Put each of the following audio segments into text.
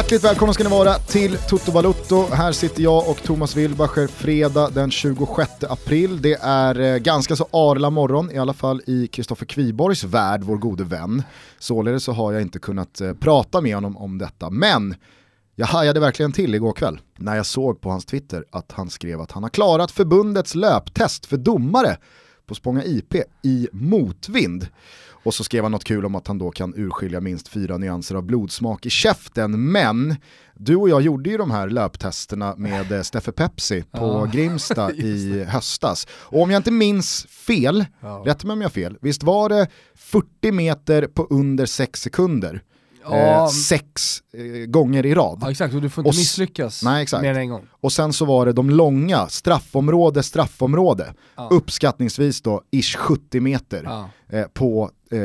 Hjärtligt välkomna ska ni vara till Toto Balutto. Här sitter jag och Thomas Wilbacher fredag den 26 april. Det är eh, ganska så arla morgon, i alla fall i Kristoffer Kviborgs värld, vår gode vän. Således så har jag inte kunnat eh, prata med honom om detta. Men jag hajade verkligen till igår kväll när jag såg på hans Twitter att han skrev att han har klarat förbundets löptest för domare på Spånga IP i motvind. Och så skrev han något kul om att han då kan urskilja minst fyra nyanser av blodsmak i käften. Men du och jag gjorde ju de här löptesterna med eh, Steffe Pepsi på Ja, Grimsta i höstas. Och om jag inte minns fel, Ja. rätta mig om jag har fel, visst var det 40 meter på under 6 sekunder? Ja. Eh, sex eh, gånger i rad. Ja exakt, och du får Och inte s- misslyckas Nej, exakt. mer än en gång. Och sen så var det de långa, straffområde, straffområde. Ja. Uppskattningsvis då, ish 70 meter eh, på, eh,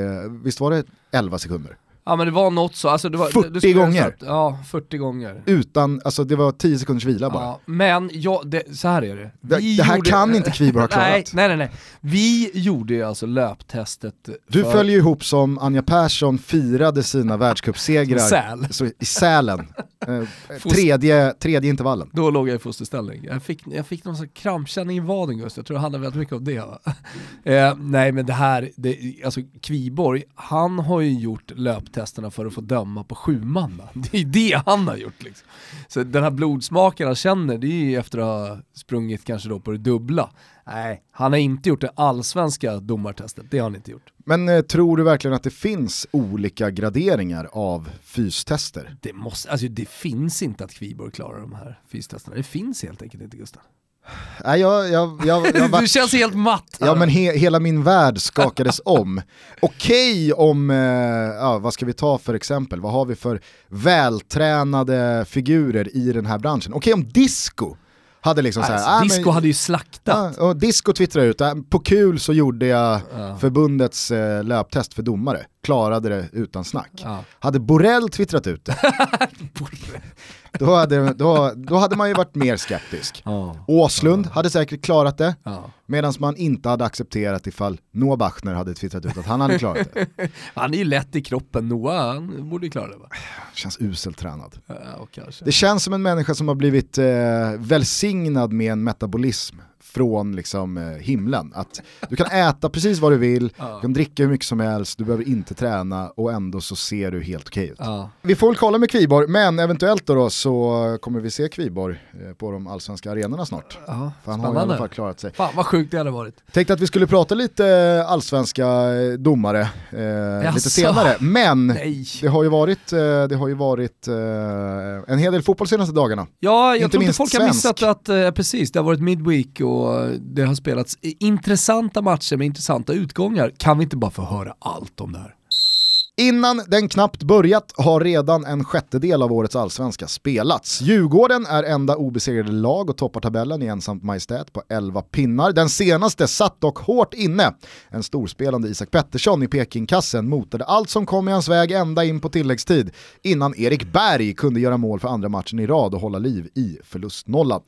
visst var det 11 sekunder? Ja men det var något så, alltså det var, 40 det gånger. snabbt. Ja, 40 gånger. Utan, alltså det var 10 sekunders vila bara. Ja, men ja, det, så här är det. Vi det här gjorde- kan inte Kviborg ha klarat. Nej, nej, nej, nej. Vi gjorde ju alltså löptestet Du för följer ju ihop som Anja Persson firade sina världscupsegrar Säl. så, i Sälen. Eh, tredje, tredje intervallen. Då låg jag i fosterställning. Jag fick, jag fick någon sån krampkänning i vaden just, jag tror det handlar väldigt mycket om det. Eh, nej men det här, det, alltså Kviborg, han har ju gjort löptesterna för att få döma på sjumanna. Det är det han har gjort liksom. Så den här blodsmaken han känner, det är ju efter att ha sprungit kanske då på det dubbla. Nej, han har inte gjort det allsvenska domartestet, det har han inte gjort. Men eh, tror du verkligen att det finns olika graderingar av fystester? Det, måste, alltså det finns inte att Kviborg klarar de här fystesterna, det finns helt enkelt inte Gustav. Nej, jag, jag, jag, jag, Du känns helt matt här. Ja men he, hela min värld skakades om. Okej om, eh, ja, vad ska vi ta för exempel, vad har vi för vältränade figurer i den här branschen? Okej om disco hade liksom alltså, såhär, ah, disco men- hade ju slaktat. Ja, och disco twittrar ut, äh, på kul så gjorde jag Ja. förbundets eh, löptest för domare, klarade det utan snack. Ja. Hade Borrell twittrat ut det, då, hade, då, då hade man ju varit mer skeptisk. Ja. Åslund hade säkert klarat det, Ja. medan man inte hade accepterat ifall Noah Bachner hade twittrat ut att han hade klarat det. Han är ju lätt i kroppen, Noah han borde ju klara det va? Känns uselt tränad. Ja. Det känns som en människa som har blivit eh, välsignad med en metabolism från liksom, eh, himlen. Att du kan äta precis vad du vill, du kan dricka hur mycket som helst, du behöver inte träna och ändå så ser du helt okej ut. Ja. Vi får väl kolla med Kviborg, men eventuellt då, då så kommer vi se Kviborg eh, på de allsvenska arenorna snart. Ja, För han har i alla spännande. fall klarat sig. Fan vad sjukt det hade varit. Tänkte att vi skulle prata lite eh, allsvenska domare eh, lite senare, men Nej. det har ju varit, det har ju varit eh, en hel del fotboll senaste dagarna. Ja, jag Inte tror inte folk har svensk. missat att, eh, precis, det har varit midweek och det har spelats intressanta matcher med intressanta utgångar. Kan vi inte bara få höra allt om det här? Innan den knappt börjat har redan en sjättedel av årets allsvenska spelats. Djurgården är enda obesegrade lag och toppar tabellen i ensamt majestät på 11 pinnar. Den senaste satt dock hårt inne. En storspelande Isak Pettersson i Pekingkassen motade allt som kom i hans väg ända in på tilläggstid innan Erik Berg kunde göra mål för andra matchen i rad och hålla liv i förlustnollan.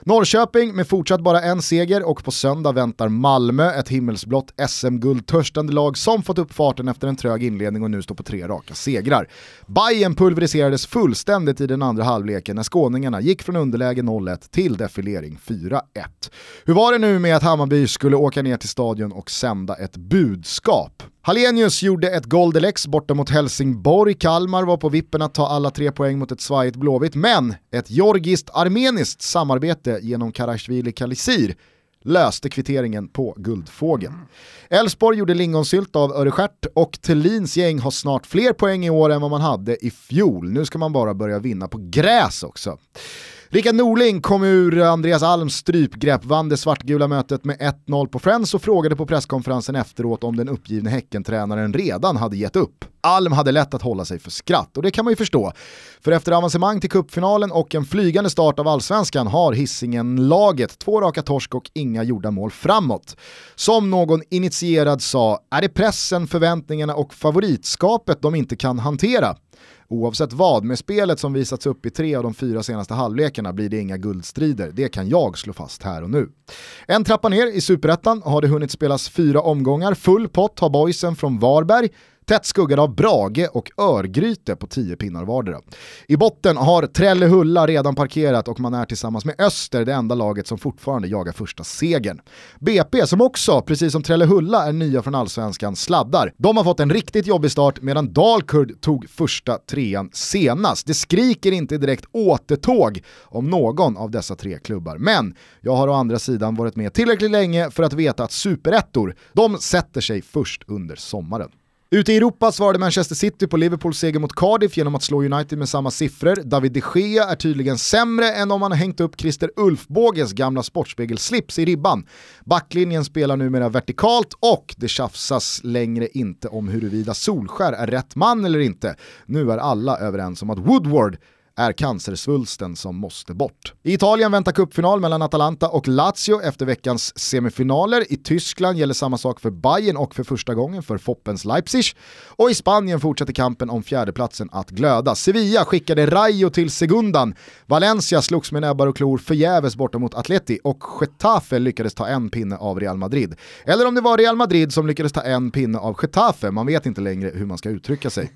Norrköping med fortsatt bara en seger och på söndag väntar Malmö, ett himmelsblått SM-guldtörstande lag som fått upp farten efter en trög inledning och nu står på tre raka segrar. Bayern pulveriserades fullständigt i den andra halvleken när skåningarna gick från underläge 0-1 till defilering 4-1. Hur var det nu med att Hammarby skulle åka ner till stadion och sända ett budskap? Hallenius gjorde ett Goldelex borta mot Helsingborg, Kalmar var på vippen att ta alla tre poäng mot ett svajigt Blåvitt, men ett georgiskt-armeniskt samarbete genom Karasjvili Kalisir löste kvitteringen på Guldfågeln. Elfsborg gjorde lingonsylt av Örestjärt och Thelins gäng har snart fler poäng i år än vad man hade i fjol. Nu ska man bara börja vinna på gräs också. Rickard Norling kom ur Andreas Alms strypgrepp, vann det svartgula mötet med 1-0 på Friends och frågade på presskonferensen efteråt om den uppgivne Häckentränaren redan hade gett upp. Alm hade lätt att hålla sig för skratt och det kan man ju förstå. För efter avancemang till cupfinalen och en flygande start av allsvenskan har hissingen laget två raka torsk och inga gjorda mål framåt. Som någon initierad sa, är det pressen, förväntningarna och favoritskapet de inte kan hantera? Oavsett vad, med spelet som visats upp i tre av de fyra senaste halvlekarna blir det inga guldstrider. Det kan jag slå fast här och nu. En trappa ner i superettan har det hunnit spelas fyra omgångar. Full pott har boysen från Varberg tätt skuggade av Brage och Örgryte på 10 pinnar vardera. I botten har Trellehulla redan parkerat och man är tillsammans med Öster det enda laget som fortfarande jagar första segern. BP, som också, precis som Trellehulla, är nya från allsvenskan, sladdar. De har fått en riktigt jobbig start medan Dalkurd tog första trean senast. Det skriker inte direkt återtåg om någon av dessa tre klubbar, men jag har å andra sidan varit med tillräckligt länge för att veta att superettor, de sätter sig först under sommaren. Ute i Europa svarade Manchester City på Liverpools seger mot Cardiff genom att slå United med samma siffror. David de Gea är tydligen sämre än om han har hängt upp Christer Ulfbåges gamla sportspegelslips i ribban. Backlinjen spelar numera vertikalt och det tjafsas längre inte om huruvida Solskär är rätt man eller inte. Nu är alla överens om att Woodward är cancersvulsten som måste bort. I Italien väntar cupfinal mellan Atalanta och Lazio efter veckans semifinaler. I Tyskland gäller samma sak för Bayern och för första gången för Foppens Leipzig. Och i Spanien fortsätter kampen om fjärdeplatsen att glöda. Sevilla skickade Rayo till Segundan. Valencia slogs med näbbar och klor förgäves borta mot Atleti och Getafe lyckades ta en pinne av Real Madrid. Eller om det var Real Madrid som lyckades ta en pinne av Getafe, man vet inte längre hur man ska uttrycka sig.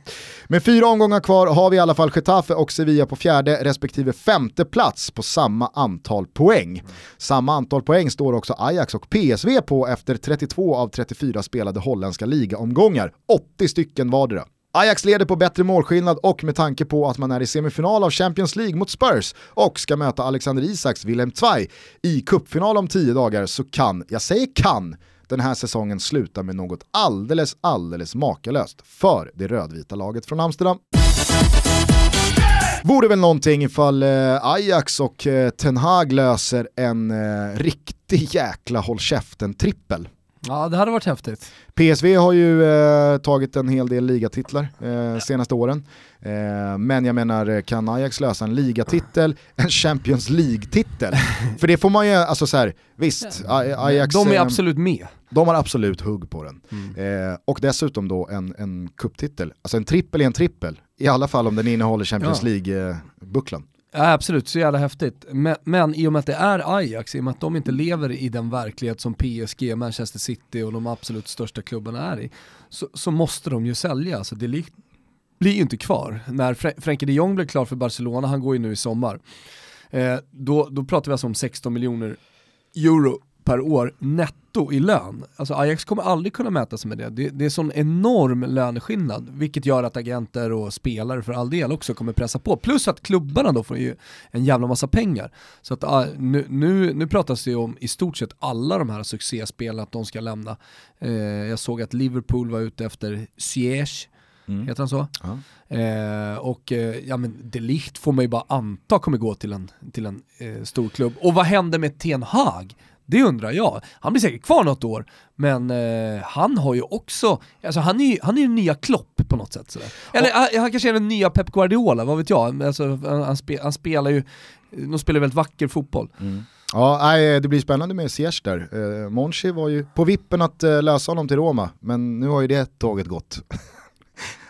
Med fyra omgångar kvar har vi i alla fall Getafe och Sevilla på fjärde respektive femte plats på samma antal poäng. Samma antal poäng står också Ajax och PSV på efter 32 av 34 spelade holländska ligaomgångar, 80 stycken vardera. Ajax leder på bättre målskillnad och med tanke på att man är i semifinal av Champions League mot Spurs och ska möta Alexander Isaks Willem Zweig i cupfinal om 10 dagar så kan, jag säger kan, den här säsongen sluta med något alldeles, alldeles makalöst för det rödvita laget från Amsterdam. Vore väl någonting ifall eh, Ajax och eh, Ten Hag löser en eh, riktig jäkla håll käften-trippel. Ja, det hade varit häftigt. PSV har ju eh, tagit en hel del ligatitlar eh, senaste åren. Eh, men jag menar, kan Ajax lösa en ligatitel, en Champions League-titel? För det får man ju, alltså så här, visst, Ajax... De är absolut med. De har absolut hugg på den. Mm. Eh, och dessutom då en, en kupptitel. Alltså en trippel är en trippel. I alla fall om den innehåller Champions ja. League-bucklan. Ja, absolut, så jävla häftigt. Men, men i och med att det är Ajax, i och med att de inte lever i den verklighet som PSG, Manchester City och de absolut största klubbarna är i, så, så måste de ju sälja. Alltså det blir ju inte kvar. När Fr Frenkie de Jong blev klar för Barcelona, han går ju nu i sommar, eh, då, då pratar vi alltså om 16 miljoner euro per år netto i lön. Alltså Ajax kommer aldrig kunna mäta sig med det. Det, det är sån enorm löneskillnad, vilket gör att agenter och spelare för all del också kommer pressa på. Plus att klubbarna då får ju en jävla massa pengar. Så att nu, nu, nu pratas det ju om i stort sett alla de här succéspelarna att de ska lämna. Uh, jag såg att Liverpool var ute efter Siege, Mm. Heter han så? Ja. Eh, och eh, ja, men Delicht får man ju bara anta kommer gå till en, till en eh, stor klubb. Och vad händer med Ten Hag? Det undrar jag. Han blir säkert kvar något år, men eh, han har ju också, alltså han är ju han är ju nya Klopp på något sätt. Sådär. Eller han, han kanske är den nya Pep Guardiola, vad vet jag. Alltså, han, spe, han spelar ju, de spelar väldigt vacker fotboll. Mm. Ja, det blir spännande med Ziyech där. Eh, Monchi var ju på vippen att eh, lösa honom till Roma, men nu har ju det tåget gått.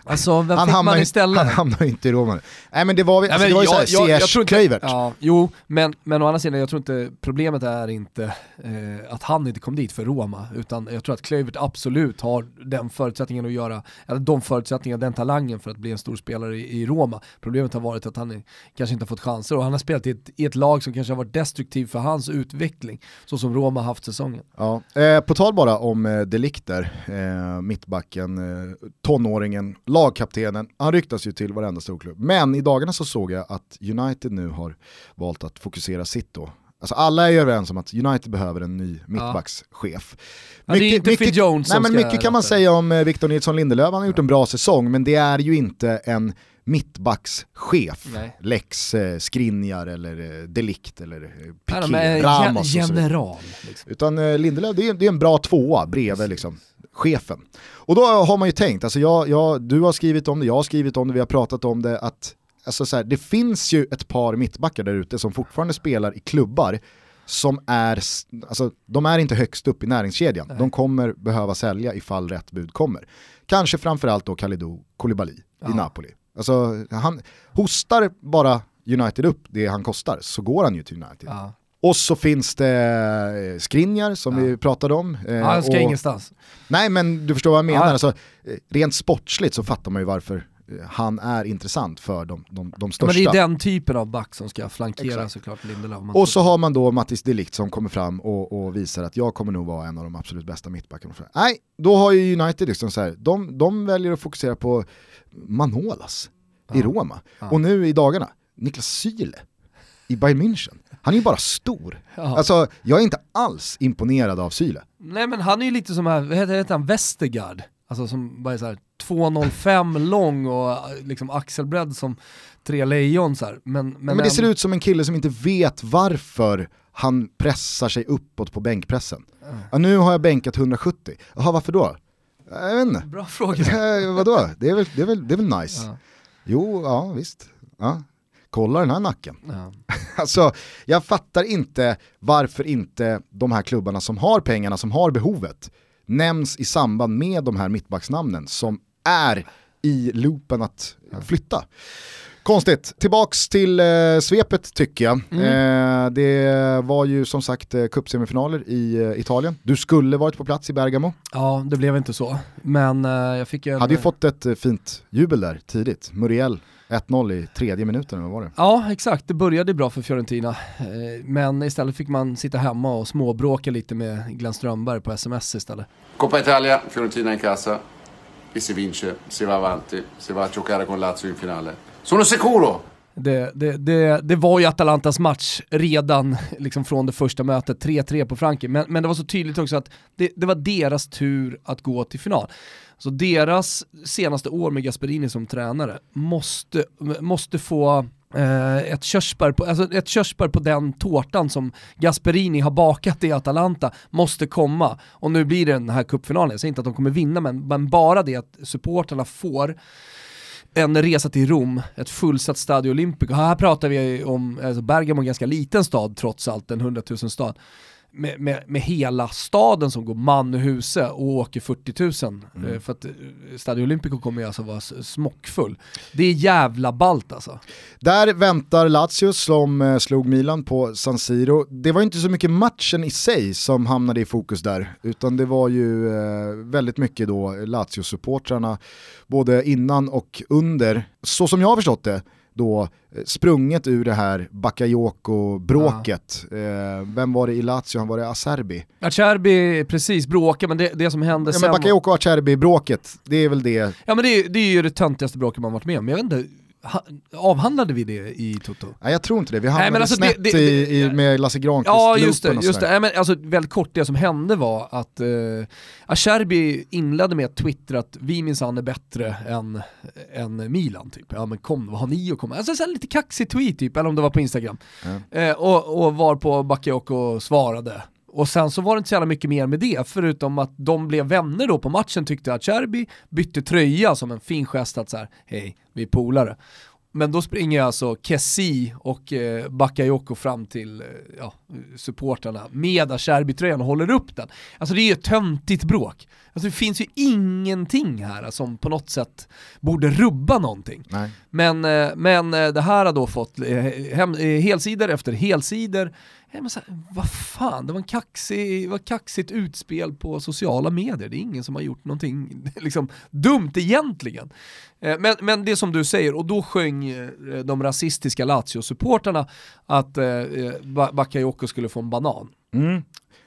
Alltså vem han fick man istället? Han hamnar ju inte i Roma. Nej men det var, alltså, Nej, det var ju såhär, jag, Kluivert. Ja, jo, men, men å andra sidan, jag tror inte, problemet är inte eh, att han inte kom dit för Roma, utan jag tror att Kluivert absolut har den förutsättningen att göra, eller de förutsättningarna, den talangen för att bli en stor spelare i, i Roma. Problemet har varit att han är, kanske inte har fått chanser och han har spelat i ett, i ett lag som kanske har varit destruktivt för hans utveckling, så som Roma haft säsongen. Ja, eh, på tal bara om eh, delikter, eh, mittbacken, eh, tonåringen, lagkaptenen, han ryktas ju till varenda storklubb. Men i dagarna så såg jag att United nu har valt att fokusera sitt då. Alltså alla är ju överens om att United behöver en ny mittbackschef. Ja. Mycket, ja, mycket, Jones nej, men mycket kan man säga om eh, Victor Nilsson Lindelöf, han har gjort en bra säsong, men det är ju inte en mittbackschef, nej. Lex eh, Skriniar eller eh, Delikt eller eh, Piqué, ja, Ramos General. Liksom. Utan eh, Lindelöf, det är, det är en bra tvåa bredvid liksom chefen. Och då har man ju tänkt, alltså jag, jag, du har skrivit om det, jag har skrivit om det, vi har pratat om det, att alltså så här, det finns ju ett par mittbackar där ute som fortfarande spelar i klubbar som är, alltså de är inte högst upp i näringskedjan. Nej. De kommer behöva sälja ifall rätt bud kommer. Kanske framförallt då Kalidou Koulibaly ja. i Napoli. Alltså han hostar bara United upp det han kostar så går han ju till United. Ja. Och så finns det eh, Skriniar som Ja. vi pratade om. Eh, Ja, han ska och- ingenstans. Nej men du förstår vad jag menar. Ja. Alltså, eh, rent sportsligt så fattar man ju varför han är intressant för de, de, de Men största. det är den typen av back som ska flankera Exakt. såklart Lindelöf. Och så har man då Mattis Delict som kommer fram och, och visar att jag kommer nog vara en av de absolut bästa mittbackarna. Nej, då har ju United liksom så här, de, de väljer att fokusera på Manolas i Ja. Roma. Ja. Och nu i dagarna, Niklas Syle i Bayern München. Han är ju bara stor. Ja. Alltså, jag är inte alls imponerad av Syle. Nej men han är ju lite som, här, vad heter, han, Westergaard? Alltså som bara är såhär 2,05 lång och liksom axelbredd som tre lejon så här. Men, men, Men, det ser ut som en kille som inte vet varför han pressar sig uppåt på bänkpressen. Ja, nu har jag bänkat 170. Jaha, varför då? Jag vet inte. Bra fråga. Vadå? Det är, väl, det, är väl, det är väl nice? Ja. Jo, ja visst. Ja. Kolla den här nacken. Ja. Alltså, jag fattar inte varför inte de här klubbarna som har pengarna, som har behovet, nämns i samband med de här mittbacksnamnen som är i loopen att flytta. Konstigt, tillbaks till eh, svepet tycker jag. Eh, det var ju som sagt eh, cupsemifinaler i eh, Italien. Du skulle varit på plats i Bergamo. ja, det blev inte så. Men eh, jag fick ju en... Hade ju fått ett eh, fint jubel där tidigt. Muriel 1-0 i tredje minuten, eller vad var det? Ja, exakt. Det började bra för Fiorentina. Eh, Men istället fick man sitta hemma och småbråka lite med Glenn Strömberg på sms istället. Coppa Italia, Fiorentina in casa e si vince, si va avanti, si va a giocare con Lazio in finale. Sono sicuro! Det, det, det, det var ju Atalantas match redan liksom från det första mötet, 3-3 på Frankrike, men, men det var så tydligt också att det, det var deras tur att gå till final. Så deras senaste år med Gasperini som tränare måste, måste få eh, ett, körsbär på, alltså ett körsbär på den tårtan som Gasperini har bakat i Atalanta måste komma. Och nu blir det den här cupfinalen, jag säger inte att de kommer vinna, men, men bara det att supporterna får en resa till Rom, ett fullsatt Stadio Olimpico. Här pratar vi om, alltså Bergamo är en ganska liten stad trots allt, en 100 000 stad. Med, med, med hela staden som går man ur huse och åker 40 000. Eh, För att eh, Stadio Olimpico kommer ju alltså vara smockfull. Det är jävla ballt alltså. Där väntar Lazio som eh, slog Milan på San Siro. Det var inte så mycket matchen i sig som hamnade i fokus där, utan det var ju väldigt mycket då Lazio-supportrarna, både innan och under, så som jag har förstått det, då eh, sprunget ur det här Bakayoko-bråket. Eh, vem var det i Lazio? Han var det Acerbi? Acerbi precis bråkar, men det, det som hände Ja, sen... men Bakayoko och Acerbi-bråket, det är väl det Ja men det, det är ju det töntigaste bråket man varit med om. Jag vet inte, ha, avhandlade vi det i Toto? Nej jag tror inte det, vi hamnade men alltså snett det- i, det- i, med Lasse Granqvist Ja just det, just det. Nej, men alltså, väldigt kort, det som hände var att eh, Acerbi inledde med att twittra att vi minsann är bättre än, än Milan typ. Ja men kom, vad har ni att komma? Alltså så lite kaxig tweet typ, eller om det var på Instagram. Eh, och, och var på Bakayoko svarade. Och sen så var det inte så jävla mycket mer med det, förutom att de blev vänner då på matchen tyckte att Acerbi bytte tröja som en fin gest att så här, hej, vi är polare. Men då springer alltså Kessi och eh, Bakayoko fram till eh, ja, supportrarna med Acerbi-tröjan och håller upp den. Alltså det är ju ett töntigt bråk. Alltså det finns ju ingenting här som på något sätt borde rubba någonting. Nej. Men, eh, men eh, det här har då fått eh, hem, helsidor efter helsidor. Men så här, vad fan, det var en kaxig, var ett kaxigt utspel på sociala medier. Det är ingen som har gjort någonting liksom, dumt egentligen. Eh, Men, men det som du säger, och då sjöng eh, de rasistiska Lazio-supporterna att eh, Ba- Bakayoko skulle få en banan. Mm.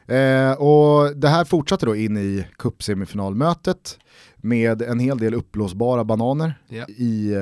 Eh, och det här fortsatte då in i cupsemifinalmötet med en hel del uppblåsbara bananer Ja. i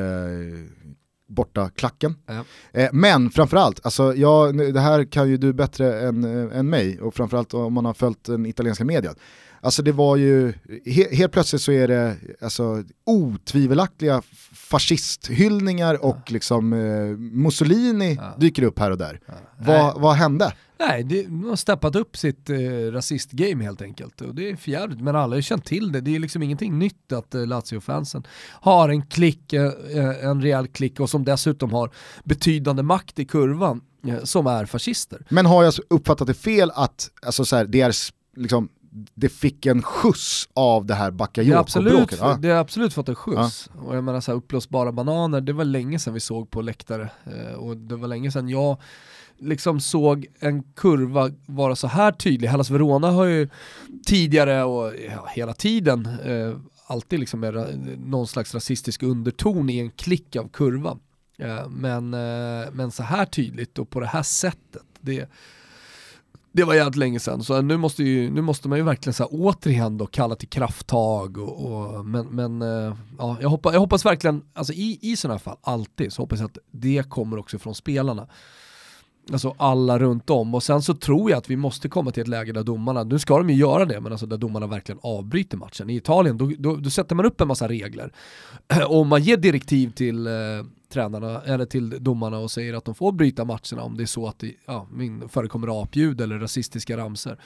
borta klacken. Ja. Eh, men framförallt, alltså, ja, det här kan ju du bättre än, eh, än mig och framförallt om man har följt den italienska median. Alltså det var ju, he, helt plötsligt så är det alltså, otvivelaktiga fascisthyllningar och liksom eh, Mussolini Ja. dyker upp här och där. Nej. Vad, vad hände? Nej, det, de har steppat upp sitt eh, rasistgame helt enkelt. Och det är förjävligt, men alla har ju känt till det. Det är liksom ingenting nytt att eh, Lazio-fansen har en klick, eh, eh, en rejäl klick och som dessutom har betydande makt i kurvan eh, som är fascister. Men har jag uppfattat det fel att alltså så här, det, är, liksom, det fick en skjuts av det här Det är absolut, Bakayoko-bråket? Ja. det har absolut fått en skjuts. Och jag menar så här, uppblåsbara bananer, det var länge sedan vi såg på läktare. Eh, och det var länge sedan jag liksom såg en kurva vara så här tydlig. Hellas Verona har ju tidigare och ja, hela tiden eh, alltid liksom med någon slags rasistisk underton i en klick av kurva. Eh, men, eh, men så här tydligt och på det här sättet, det, det var jävligt länge sedan. Så nu måste, ju, nu måste man ju verkligen så här, återigen då kalla till krafttag. Och, och men men eh, ja, jag, hoppas, jag hoppas verkligen, alltså i, i sådana här fall, alltid, så hoppas jag att det kommer också från spelarna. Alltså alla runt om. Och sen så tror jag att vi måste komma till ett läge där domarna, nu ska de ju göra det, men alltså där domarna verkligen avbryter matchen. I Italien, då, då, då sätter man upp en massa regler. Och man ger direktiv till eh, tränarna eller till domarna och säger att de får bryta matcherna om det är så att det ja, förekommer apljud eller rasistiska ramser.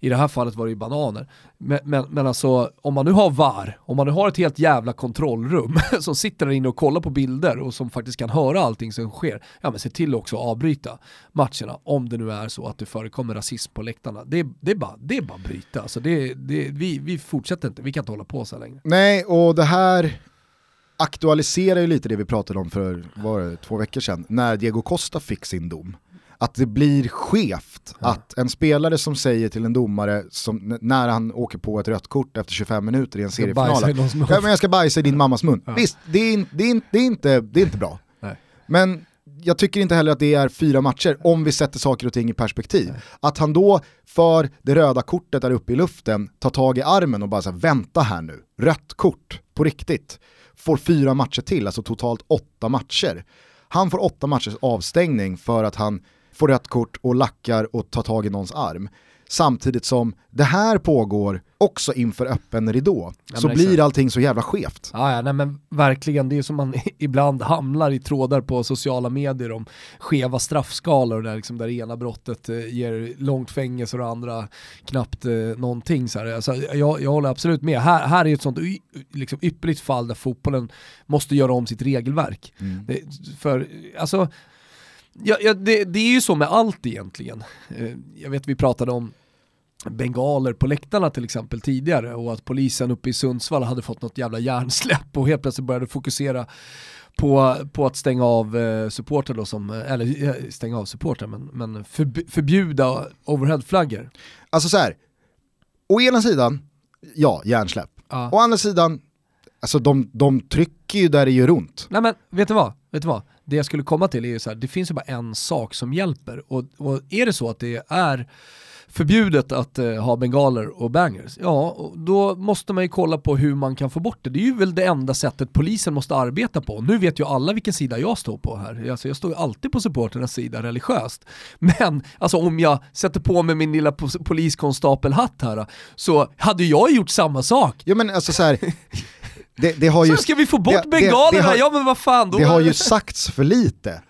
I det här fallet var det ju bananer. Men, men, men alltså om man nu har VAR, om man nu har ett helt jävla kontrollrum som sitter där inne och kollar på bilder och som faktiskt kan höra allting som sker, ja men se till också att avbryta matcherna om det nu är så att det förekommer rasism på läktarna. Det, det, är, bara, det är bara att bryta, alltså det, det, vi, vi fortsätter inte, vi kan inte hålla på så här längre. Nej, och det här aktualiserar ju lite det vi pratade om för var det, två veckor sedan, när Diego Costa fick sin dom. Att det blir skevt ja. att en spelare som säger till en domare som, när han åker på ett rött kort efter 25 minuter i en seriefinal, ja, men jag ska bajsa i din mammas mun. Ja. Visst, det är, det, är, det, är inte, det är inte bra. Nej. Men jag tycker inte heller att det är fyra matcher om vi sätter saker och ting i perspektiv. Nej. Att han då för det röda kortet där uppe i luften tar tag i armen och bara så här, vänta här nu, rött kort, på riktigt får fyra matcher till, alltså totalt åtta matcher. Han får åtta matchers avstängning för att han får rött kort och lackar och tar tag i någons arm. Samtidigt som det här pågår också inför öppen ridå, ja, så blir exakt. allting så jävla skevt. Ja, ja nej, men verkligen, det är som man ibland hamnar i trådar på sociala medier om skeva straffskalor där, liksom, där ena brottet eh, ger långt fängelse och det andra knappt eh, någonting. Så här. Alltså, jag, jag håller absolut med. Här, här är ett sånt liksom, ypperligt fall där fotbollen måste göra om sitt regelverk. Mm. Det, för, alltså, Ja, ja det, det, är ju så med allt egentligen. Eh, jag vet vi pratade om bengaler på läktarna till exempel tidigare och att polisen uppe i Sundsvall hade fått något jävla hjärnsläpp och helt plötsligt började fokusera på, på att stänga av eh, supporter då som, eller eh, stänga av supporter men, men förbjuda overheadflaggor. Alltså så här, å ena sidan, ja, hjärnsläpp. Ja. Å andra sidan, alltså de, de trycker ju där det gör ont. Nej men, vet du vad? Vet du vad? Det jag skulle komma till är ju så här, det finns ju bara en sak som hjälper och, och är det så att det är förbjudet att eh, ha bengaler och bangers, ja då måste man ju kolla på hur man kan få bort det. Det är ju väl det enda sättet polisen måste arbeta på. Nu vet ju alla vilken sida jag står på här. Alltså, jag står ju alltid på supporternas sida religiöst. Men alltså, om jag sätter på mig min lilla poliskonstapelhatt här så hade jag gjort samma sak. Ja men alltså så här, det, det har ju, så ska vi få bort det, bengalerna? Det, har, ja men vad fan. Då det har ju sagts för lite.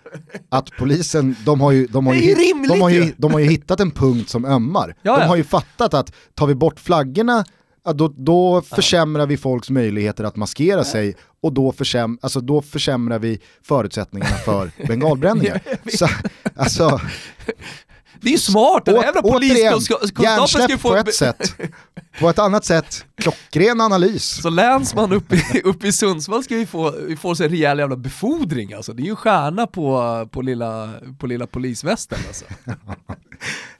Att polisen, de har ju, de har ju, de har ju, de har ju hittat en punkt som ömmar. Ja, de har ju fattat att tar vi bort flaggorna Ja, då, då försämrar vi folks möjligheter att maskera sig och då, försäm alltså, då försämrar vi förutsättningarna för bengalbränningar. Så, alltså, det är ju smart, den jävla poliskonstapeln ska ju få... på ett sätt, på ett annat sätt, klockren analys. Så länsman uppe i, upp i Sundsvall ska ju få, få sig en rejäl jävla befordring alltså. Det är ju stjärna på, på, lilla, på lilla polisvästen alltså.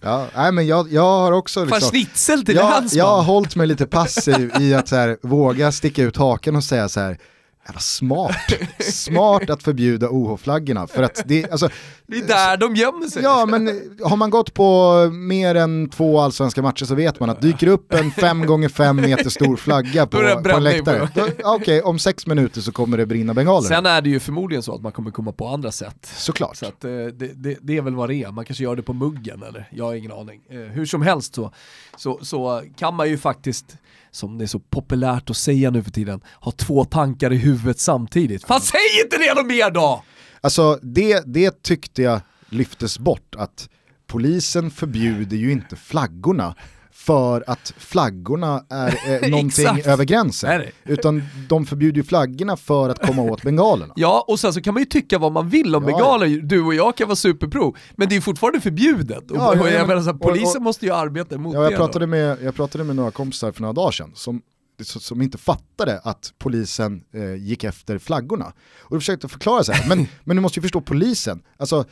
ja, nej men jag, jag har också liksom, Fan schnitzel till jag, länsman. Jag har hållit mig lite passiv i att så här, våga sticka ut haken och säga så här Jävla smart. Smart att förbjuda OH-flaggorna. För att det, alltså, det är där de gömmer sig. Ja, men har man gått på mer än två allsvenska matcher så vet man att dyker upp en 5 gånger 5 meter stor flagga på, på en läktare. Okej, okay, om sex minuter så kommer det brinna bengaler. Sen är det ju förmodligen så att man kommer komma på andra sätt. Såklart. Så att, eh, det, det, det, är väl vad det är. Man kanske gör det på muggen eller jag har ingen aning. Eh, hur som helst så, så, så kan man ju faktiskt som det är så populärt att säga nu för tiden, ha två tankar i huvudet samtidigt. Fan säg inte det något mer då! Alltså det, det tyckte jag lyftes bort, att polisen förbjuder ju inte flaggorna för att flaggorna är eh, någonting över gränsen. Utan de förbjuder ju flaggorna för att komma åt bengalerna. Ja, och sen så kan man ju tycka vad man vill om ja, bengaler, ja. du och jag kan vara superpro, men det är fortfarande förbjudet. Ja, och, och, jag menar så här, polisen och, och, måste ju arbeta emot ja, jag det. Pratade med, jag pratade med några kompisar för några dagar sedan som som inte fattade att polisen eh, gick efter flaggorna. Och då försökte förklara så här, men, men du måste ju förstå polisen, alltså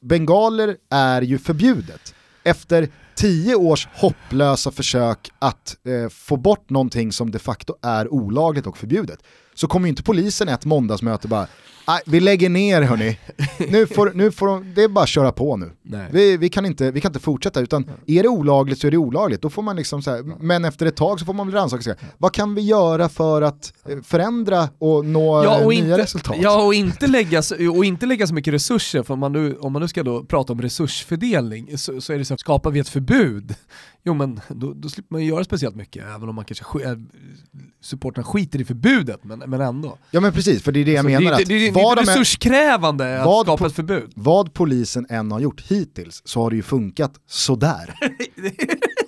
bengaler är ju förbjudet. Efter tio års hopplösa försök att eh, få bort någonting som de facto är olagligt och förbjudet så kommer ju inte polisen ett måndagsmöte bara vi lägger ner hörni. Nu får, nu får de, det är bara att köra på nu. Vi, vi, kan inte, vi kan inte fortsätta, utan är det olagligt så är det olagligt. Då får man liksom så här, men efter ett tag så får man väl rannsaka sig. Vad kan vi göra för att eh, förändra och nå ja, och nya inte, resultat? Ja, och inte, lägga, och inte lägga så mycket resurser, för om man nu, om man nu ska då prata om resursfördelning så, så är det så att skapar vi ett förbud Jo men då, då slipper man ju göra speciellt mycket, även om man kanske sk äh, supporten skiter i förbudet, men, men ändå. Ja men precis, för det är det jag menar. Det, det, det, det är resurskrävande att skapa ett förbud. Vad polisen än har gjort hittills så har det ju funkat sådär.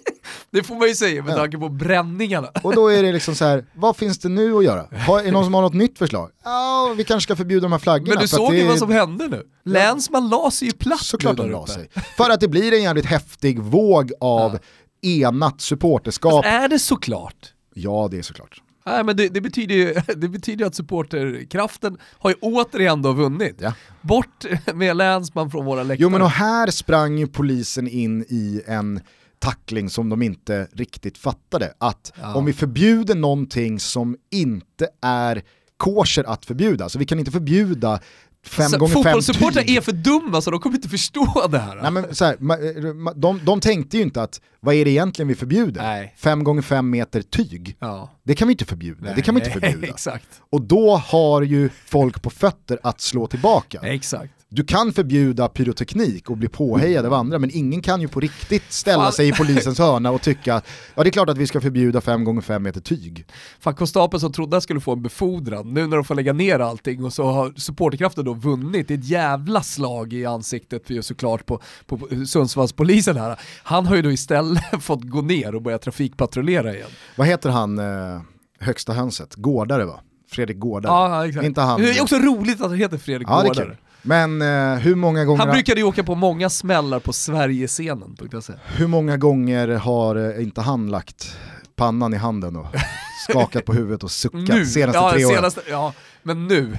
Det får man ju säga med ja. tanke på bränningarna. Och då är det liksom så här, vad finns det nu att göra? Har, är det någon som har något nytt förslag? Ja, vi kanske ska förbjuda de här flaggorna. Men du såg ju vad som hände nu. Länsman la sig ju platt Såklart han la sig. För att det blir en jävligt häftig våg av ja enat supporterskap. Fast är det såklart? Ja, det är såklart. Nej, men det, det, betyder ju det betyder att supporterkraften har ju återigen då vunnit. Ja. Bort med länsman från våra läktare. Jo men och här sprang ju polisen in i en tackling som de inte riktigt fattade. Att ja. om vi förbjuder någonting som inte är kosher att förbjuda, så vi kan inte förbjuda fem så, gånger fem Fotbollssupportrar är för dumma så de kommer inte förstå det här. Nej, men så här, de, de tänkte ju inte att vad är det egentligen vi förbjuder? Nej. Fem gånger fem meter tyg. Ja. Det kan vi inte förbjuda. Nej. Det kan vi inte förbjuda. Exakt. Och då har ju folk på fötter att slå tillbaka. Exakt. Du kan förbjuda pyroteknik och bli påhejad av andra men ingen kan ju på riktigt ställa sig i polisens hörna och tycka att ja det är klart att vi ska förbjuda 5 gånger 5 meter tyg. Fan konstapeln som trodde att skulle få en befordran, nu när de får lägga ner allting och så har supporterkraften då vunnit, det är ett jävla slag i ansiktet för såklart på, på Sundsvallspolisen här. Han har ju då istället fått gå ner och börja trafikpatrullera igen. Vad heter han, eh, högsta hönset? Gårdare va? Fredrik Gårdare. Ja, exakt. Inte han. Det är också roligt att han heter Fredrik ja, Gårdare. Men eh, hur många gånger... Han brukade ju åka på många smällar på Sverigescenen. Hur många gånger har eh, inte han lagt pannan i handen och skakat på huvudet och suckat nu, senaste ja, tre åren? Senaste, ja, men nu,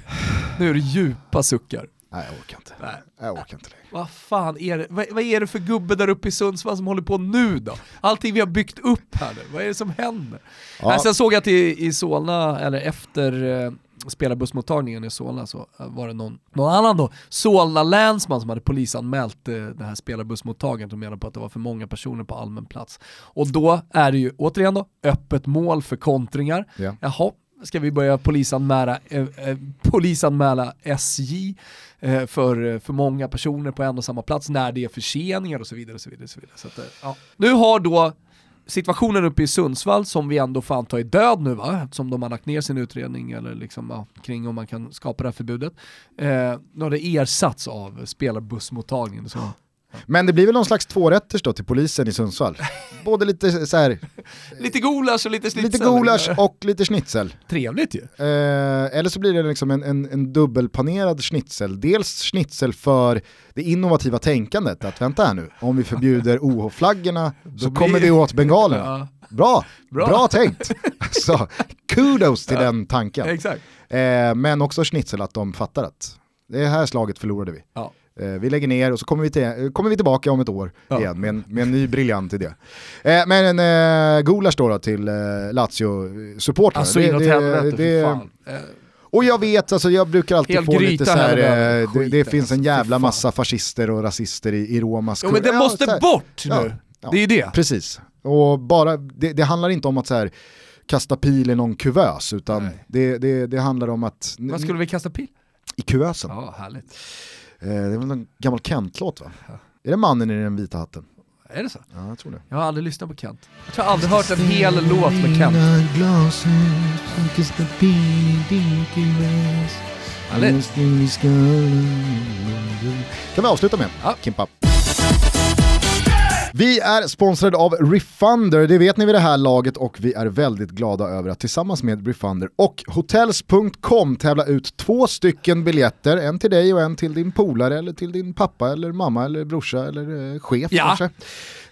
nu är det djupa suckar. Nej jag orkar inte. Nej. Jag orkar inte längre. Vad fan är det, vad, vad, är det för gubbe där uppe i Sundsvall som håller på nu då? Allting vi har byggt upp här nu, vad är det som händer? Ja. Sen såg jag att i, i Solna, eller efter eh, spelarbussmottagningen i Solna så eh, var det någon, någon annan då, Solna länsman som hade polisanmält eh, det här spelarbussmottagandet och menade på att det var för många personer på allmän plats. Och då är det ju återigen då öppet mål för kontringar. Ja. Jaha, ska vi börja polisanmäla, eh, eh, polisanmäla SJ eh, för för många personer på en och samma plats när det är förseningar och så vidare. Och så vidare, och så vidare. Så att, eh, ja. Nu har då situationen uppe i Sundsvall som vi ändå får anta är död nu va, eftersom de har lagt ner sin utredning eller liksom, ja, kring om man kan skapa det här förbudet. Eh, nu har det ersatts av spelarbussmottagningen. Så. Men det blir väl någon slags tvårätters då till polisen i Sundsvall? Både lite så här, Lite gulasch och lite schnitzel. Lite gulasch och lite schnitzel. Trevligt ju. Eh, eller så blir det liksom en, en, en dubbelpanerad schnitzel. Dels schnitzel för det innovativa tänkandet, att vänta här nu, om vi förbjuder OH-flaggorna så blir... kommer vi åt bengalerna. Ja. Bra, bra, bra tänkt! så, kudos till ja. den tanken. Exakt. Eh, men också schnitzel att de fattar att det här slaget förlorade vi. Ja. Eh, vi lägger ner och så kommer vi, till, kommer vi tillbaka om ett år ja. igen med en, med en ny briljant idé. Eh, men en eh, gulasch då, då till eh, Lazio-supportrar. Alltså inåt helvete, det, fan. Eh, och jag vet, alltså jag brukar alltid Helt få lite så här, eh, det, det finns en jävla massa fascister och rasister i, i Romas Jo men det måste ja, bort nu, ja, ja, det är det. Precis, och bara, det, det handlar inte om att så här, kasta pil i någon kuvös, utan det, det, det handlar om att... Vad skulle vi kasta pil? I kuvösen. Ja, härligt. Eh, det är väl en gammal Kent-låt va? Ja. Är det mannen i den vita hatten? Är det så? Ja, jag tror det. Jag har aldrig lyssnat på Kent. Jag tror jag aldrig hört en hel låt med Kent. Härligt. Kan vi avsluta med? Ja. Kimpa. Vi är sponsrade av Refunder, det vet ni vid det här laget och vi är väldigt glada över att tillsammans med Refunder och Hotels.com tävla ut två stycken biljetter, en till dig och en till din polare eller till din pappa eller mamma eller brorsa eller eh, chef ja. kanske.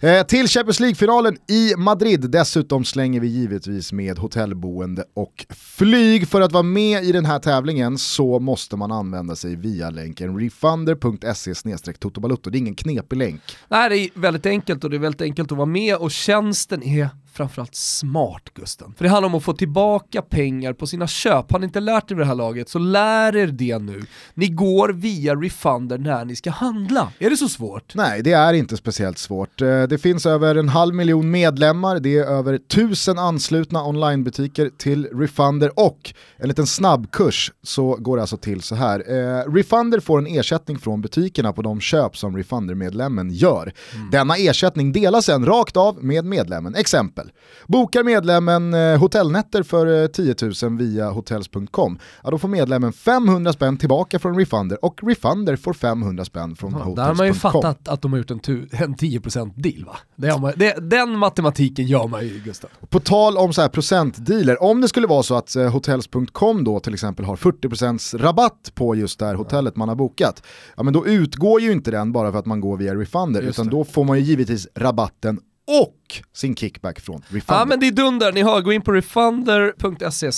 Eh, till Champions League-finalen i Madrid. Dessutom slänger vi givetvis med hotellboende och flyg. För att vara med i den här tävlingen så måste man använda sig via länken refunder.se totobalutto. Det är ingen knepig länk. Nej, det är väldigt enkelt och det är väldigt enkelt att vara med och tjänsten är framförallt smart Gusten. För det handlar om att få tillbaka pengar på sina köp. Har ni inte lärt er vid det här laget så lär er det nu. Ni går via Refunder när ni ska handla. Är det så svårt? Nej, det är inte speciellt svårt. Eh, det finns över en halv miljon medlemmar, det är över tusen anslutna onlinebutiker till Refunder och en liten snabbkurs så går det alltså till så här. Eh, Refunder får en ersättning från butikerna på de köp som Refunder-medlemmen gör. Mm. Denna ersättning delas sen rakt av med medlemmen. Exempel exempel. Bokar medlemmen eh, hotellnätter för 10 eh, 000 via hotels.com, ja, då får medlemmen 500 spänn tillbaka från Refunder och Refunder får 500 spänn från ja, hotels.com. Där har man ju fattat att de har gjort en, en 10% deal va? Det man, det, den matematiken gör man ju Gustav. På tal om så här procentdealer, om det skulle vara så att eh, hotels.com då till exempel har 40% rabatt på just det här hotellet man har bokat, ja men då utgår ju inte den bara för att man går via Refunder, just utan det. då får man ju givetvis rabatten och sin kickback från Refunder. Ja men det är dunder, ni hör, gå in på refunder.se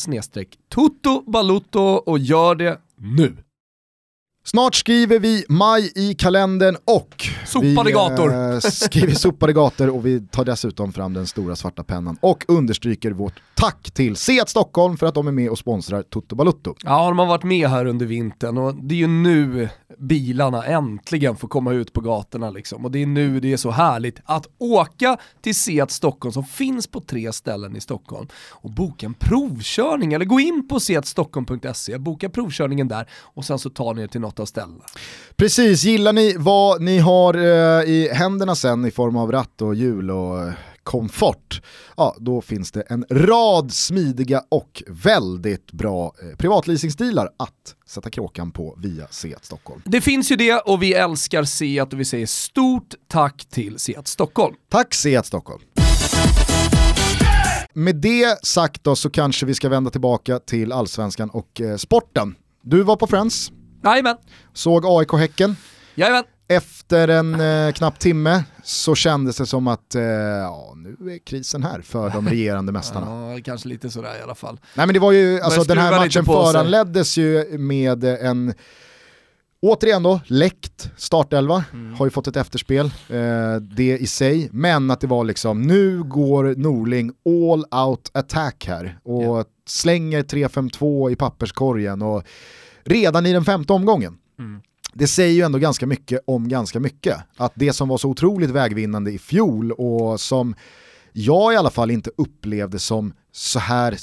toto balutto och gör det nu. Snart skriver vi maj i kalendern och sopade vi, gator. Eh, skriver sopade gator och vi tar dessutom fram den stora svarta pennan och understryker vårt tack till Seat Stockholm för att de är med och sponsrar Toto Balutto. Ja, de har varit med här under vintern och det är ju nu bilarna äntligen får komma ut på gatorna liksom. Och det är nu det är så härligt att åka till Seat Stockholm som finns på tre ställen i Stockholm och boka en provkörning eller gå in på seatstockholm.se, boka provkörningen där och sen så tar ni er till något av ställena. Precis, gillar ni vad ni har eh, i händerna sen i form av ratt och hjul och eh, komfort, ja då finns det en rad smidiga och väldigt bra eh, privatleasingstilar att sätta kråkan på via Seat Stockholm. Det finns ju det och vi älskar Seat och vi säger stort tack till Seat Stockholm. Tack Seat Stockholm. Med det sagt då så kanske vi ska vända tillbaka till allsvenskan och eh, sporten. Du var på Friends. Jajamän. Såg AIK-Häcken. Jajamän. Efter en eh, knapp timme så kändes det som att eh, ja, nu är krisen här för de regerande mästarna. Ja, kanske lite sådär i alla fall. Nej men det var ju, alltså den här matchen föranleddes ju med en Återigen då, läckt startelva, mm. har ju fått ett efterspel, eh, det i sig, men att det var liksom, nu går Norling all out attack här och yeah. slänger 3-5-2 i papperskorgen och redan i den femte omgången. Mm det säger ju ändå ganska mycket om ganska mycket. Att det som var så otroligt vägvinnande i fjol och som jag i alla fall inte upplevde som så här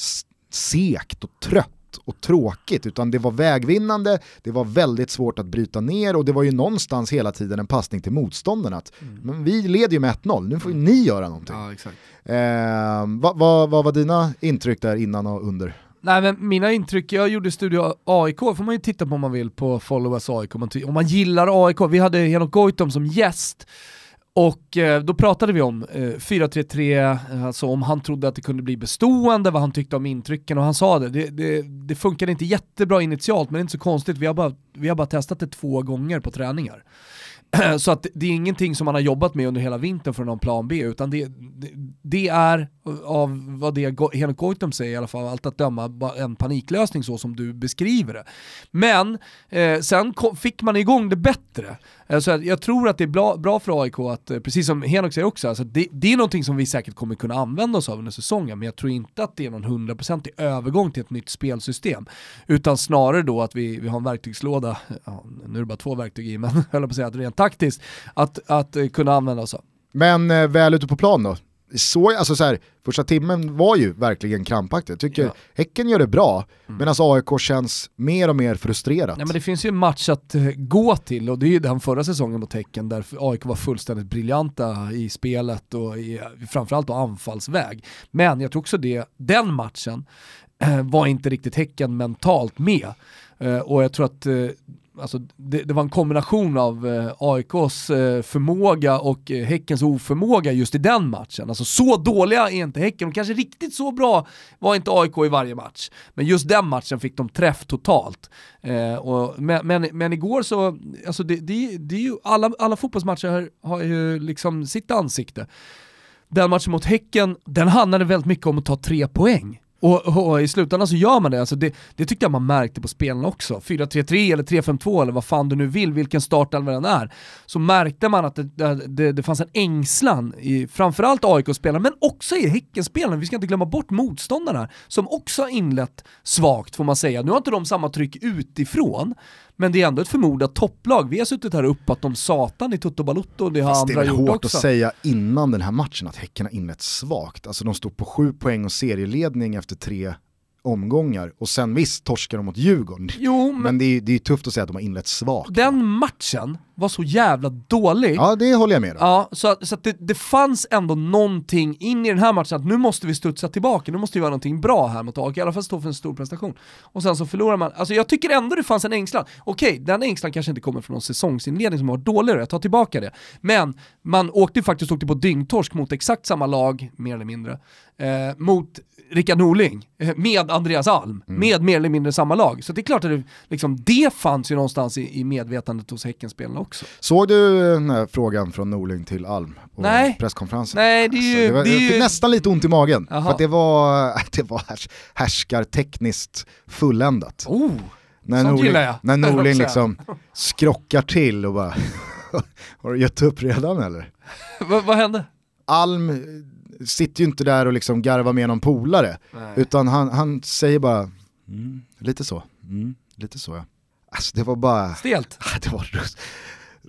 sekt och trött och tråkigt utan det var vägvinnande, det var väldigt svårt att bryta ner och det var ju någonstans hela tiden en passning till motståndarna. Att, mm. Men vi leder ju med 1-0, nu får ju ni göra någonting. Ja, eh, vad, vad, vad var dina intryck där innan och under? Nej men mina intryck, jag gjorde Studio AIK, får man ju titta på om man vill på Followers AIK, om man, om man gillar AIK. Vi hade Henok Goitom som gäst och eh, då pratade vi om eh, 4-3-3, eh, alltså om han trodde att det kunde bli bestående, vad han tyckte om intrycken och han sa det, det, det, det funkade inte jättebra initialt men det är inte så konstigt, vi har bara, vi har bara testat det två gånger på träningar. Så att det är ingenting som man har jobbat med under hela vintern för någon plan B, utan det, det, det är av vad det Henrik Goitom säger i alla fall, allt att döma, en paniklösning så som du beskriver det. Men eh, sen kom, fick man igång det bättre. Så jag tror att det är bra, bra för AIK att, eh, precis som Henok säger också, alltså det, det, är någonting som vi säkert kommer kunna använda oss av under säsongen, men jag tror inte att det är någon hundraprocentig övergång till ett nytt spelsystem. Utan snarare då att vi, vi har en verktygslåda, ja, nu är det bara två verktyg i, men höll på att säga att rent taktiskt, att, att eh, kunna använda oss av. Men eh, väl ute på plan då? Så, alltså så här, första timmen var ju verkligen krampaktig. Jag tycker ja. Häcken gör det bra, mm. medan AIK känns mer och mer frustrerat. Ja, men det finns ju en match att uh, gå till och det är ju den förra säsongen mot Häcken där AIK var fullständigt briljanta i spelet och i, framförallt då anfallsväg. Men jag tror också det, den matchen uh, var inte riktigt Häcken mentalt med. Uh, och jag tror att alltså, det, det var en kombination av eh, AIKs eh, förmåga och eh, Häckens oförmåga just i den matchen. Alltså så dåliga är inte Häcken, och kanske riktigt så bra var inte AIK i varje match. Men just den matchen fick de träff totalt. Eh, och, men, men, men, igår så, alltså det, det, det är ju, alla, alla fotbollsmatcher har, har ju liksom sitt ansikte. Den matchen mot Häcken, den handlade väldigt mycket om att ta tre poäng. Och, och, i slutändan så gör man det, alltså det, det tyckte jag man märkte på spelarna också. 4-3-3 eller 3-5-2 eller vad fan du nu vill, vilken startelva den är. Så märkte man att det, det, det fanns en ängslan i framförallt AIK-spelarna, men också i Häckenspelarna. Vi ska inte glömma bort motståndarna, som också har inlett svagt får man säga. Nu har inte de samma tryck utifrån, men det är ändå ett förmodat topplag. Vi har suttit här uppe att de satan i Toto Balutto, det har Fast andra gjort också. Det är hårt att säga innan den här matchen att Häcken har inlett svagt. Alltså de stod på sju poäng och serieledning efter tre omgångar och sen visst torskar de mot Djurgården. Jo, men, men det, är, det är tufft att säga att de har inlett svagt. Den matchen var så jävla dålig. Ja det håller jag med om. Ja, så, så att det, det fanns ändå någonting in i den här matchen att nu måste vi studsa tillbaka, nu måste vi göra någonting bra här mot AIK, i alla fall stå för en stor prestation. Och sen så förlorar man, alltså jag tycker ändå det fanns en ängslan. Okej, den ängslan kanske inte kommer från någon säsongsinledning som var dåligare, jag tar tillbaka det. Men man åkte ju faktiskt åkte på dyngtorsk mot exakt samma lag, mer eller mindre, eh, mot Rickard Norling eh, med Andreas Alm, mm. med mer eller mindre samma lag. Så det är klart att det, liksom, det fanns ju någonstans i, i medvetandet hos Häckenspelarna också. Såg du den här frågan från Norling till Alm på Nej. presskonferensen? Nej, det är ju... Alltså, det var, det är jag fick nästan lite ont i magen, Aha. för att det var, det var härs, härskartekniskt fulländat. Oh, när Norling, när Norling liksom skrockar till och bara, har du gett upp redan eller? vad hände? Alm sitter ju inte där och liksom garvar med någon polare, Nej. utan han, han säger bara, mm, lite så, mm, lite så ja. Alltså det var bara... Stelt? Det var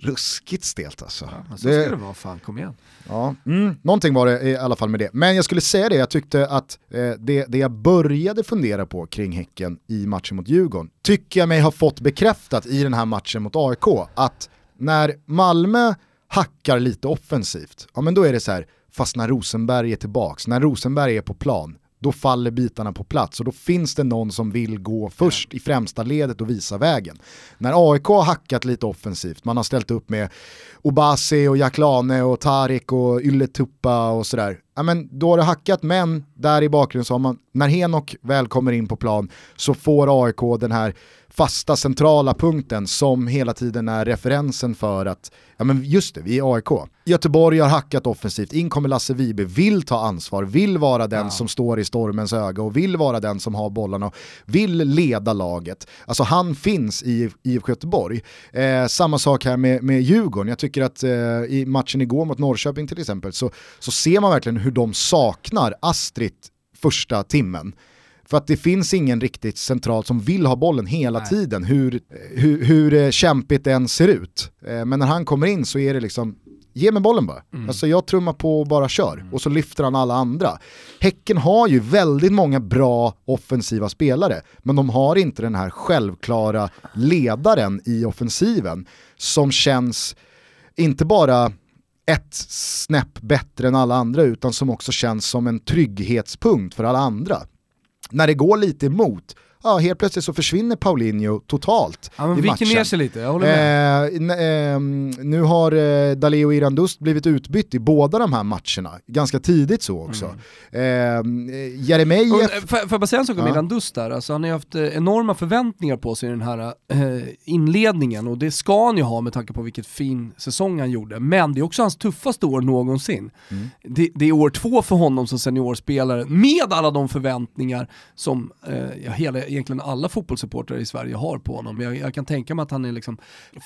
ruskigt stelt alltså. Ja, så det, ska det vara, fan kom igen. Ja, mm, någonting var det i alla fall med det. Men jag skulle säga det, jag tyckte att eh, det, det jag började fundera på kring Häcken i matchen mot Djurgården, tycker jag mig ha fått bekräftat i den här matchen mot AIK, att när Malmö hackar lite offensivt, ja men då är det så här, fast när Rosenberg är tillbaks, när Rosenberg är på plan, då faller bitarna på plats och då finns det någon som vill gå först i främsta ledet och visa vägen. När AIK har hackat lite offensivt, man har ställt upp med Obasi och Jaklane och Tarik och Ylletuppa och sådär. Ja, men då har det hackat men där i bakgrunden så har man, när Henok väl kommer in på plan så får AIK den här fasta centrala punkten som hela tiden är referensen för att, ja men just det, vi är AIK. Göteborg har hackat offensivt, in kommer Lasse Vibe, vill ta ansvar, vill vara den ja. som står i stormens öga och vill vara den som har bollarna och vill leda laget. Alltså han finns i IFK Göteborg. Eh, samma sak här med, med Djurgården, jag tycker att eh, i matchen igår mot Norrköping till exempel så, så ser man verkligen hur de saknar Astrid första timmen. För att det finns ingen riktigt centralt som vill ha bollen hela Nej. tiden, hur, hur, hur eh, kämpigt det än ser ut. Eh, men när han kommer in så är det liksom, ge mig bollen bara. Mm. Alltså jag trummar på och bara kör. Mm. Och så lyfter han alla andra. Häcken har ju väldigt många bra offensiva spelare, men de har inte den här självklara ledaren i offensiven som känns, inte bara ett snäpp bättre än alla andra utan som också känns som en trygghetspunkt för alla andra när det går lite emot, ja, helt plötsligt så försvinner Paulinho totalt ja, men i matchen. ner sig lite, jag håller med. Eh, eh, nu har eh, Daleo Irandust blivit utbytt i båda de här matcherna, ganska tidigt så också. Mm. Eh, Jeremejeff... Eh, får jag bara säga en sak om ja. Irandust där, alltså, han har ju haft eh, enorma förväntningar på sig i den här eh, inledningen och det ska han ju ha med tanke på vilket fin säsong han gjorde. Men det är också hans tuffaste år någonsin. Mm. Det, det, är år två för honom som seniorspelare med alla de förväntningar som eh, hela egentligen alla fotbollssupportrar i Sverige har på honom. Jag, jag, kan tänka mig att han är liksom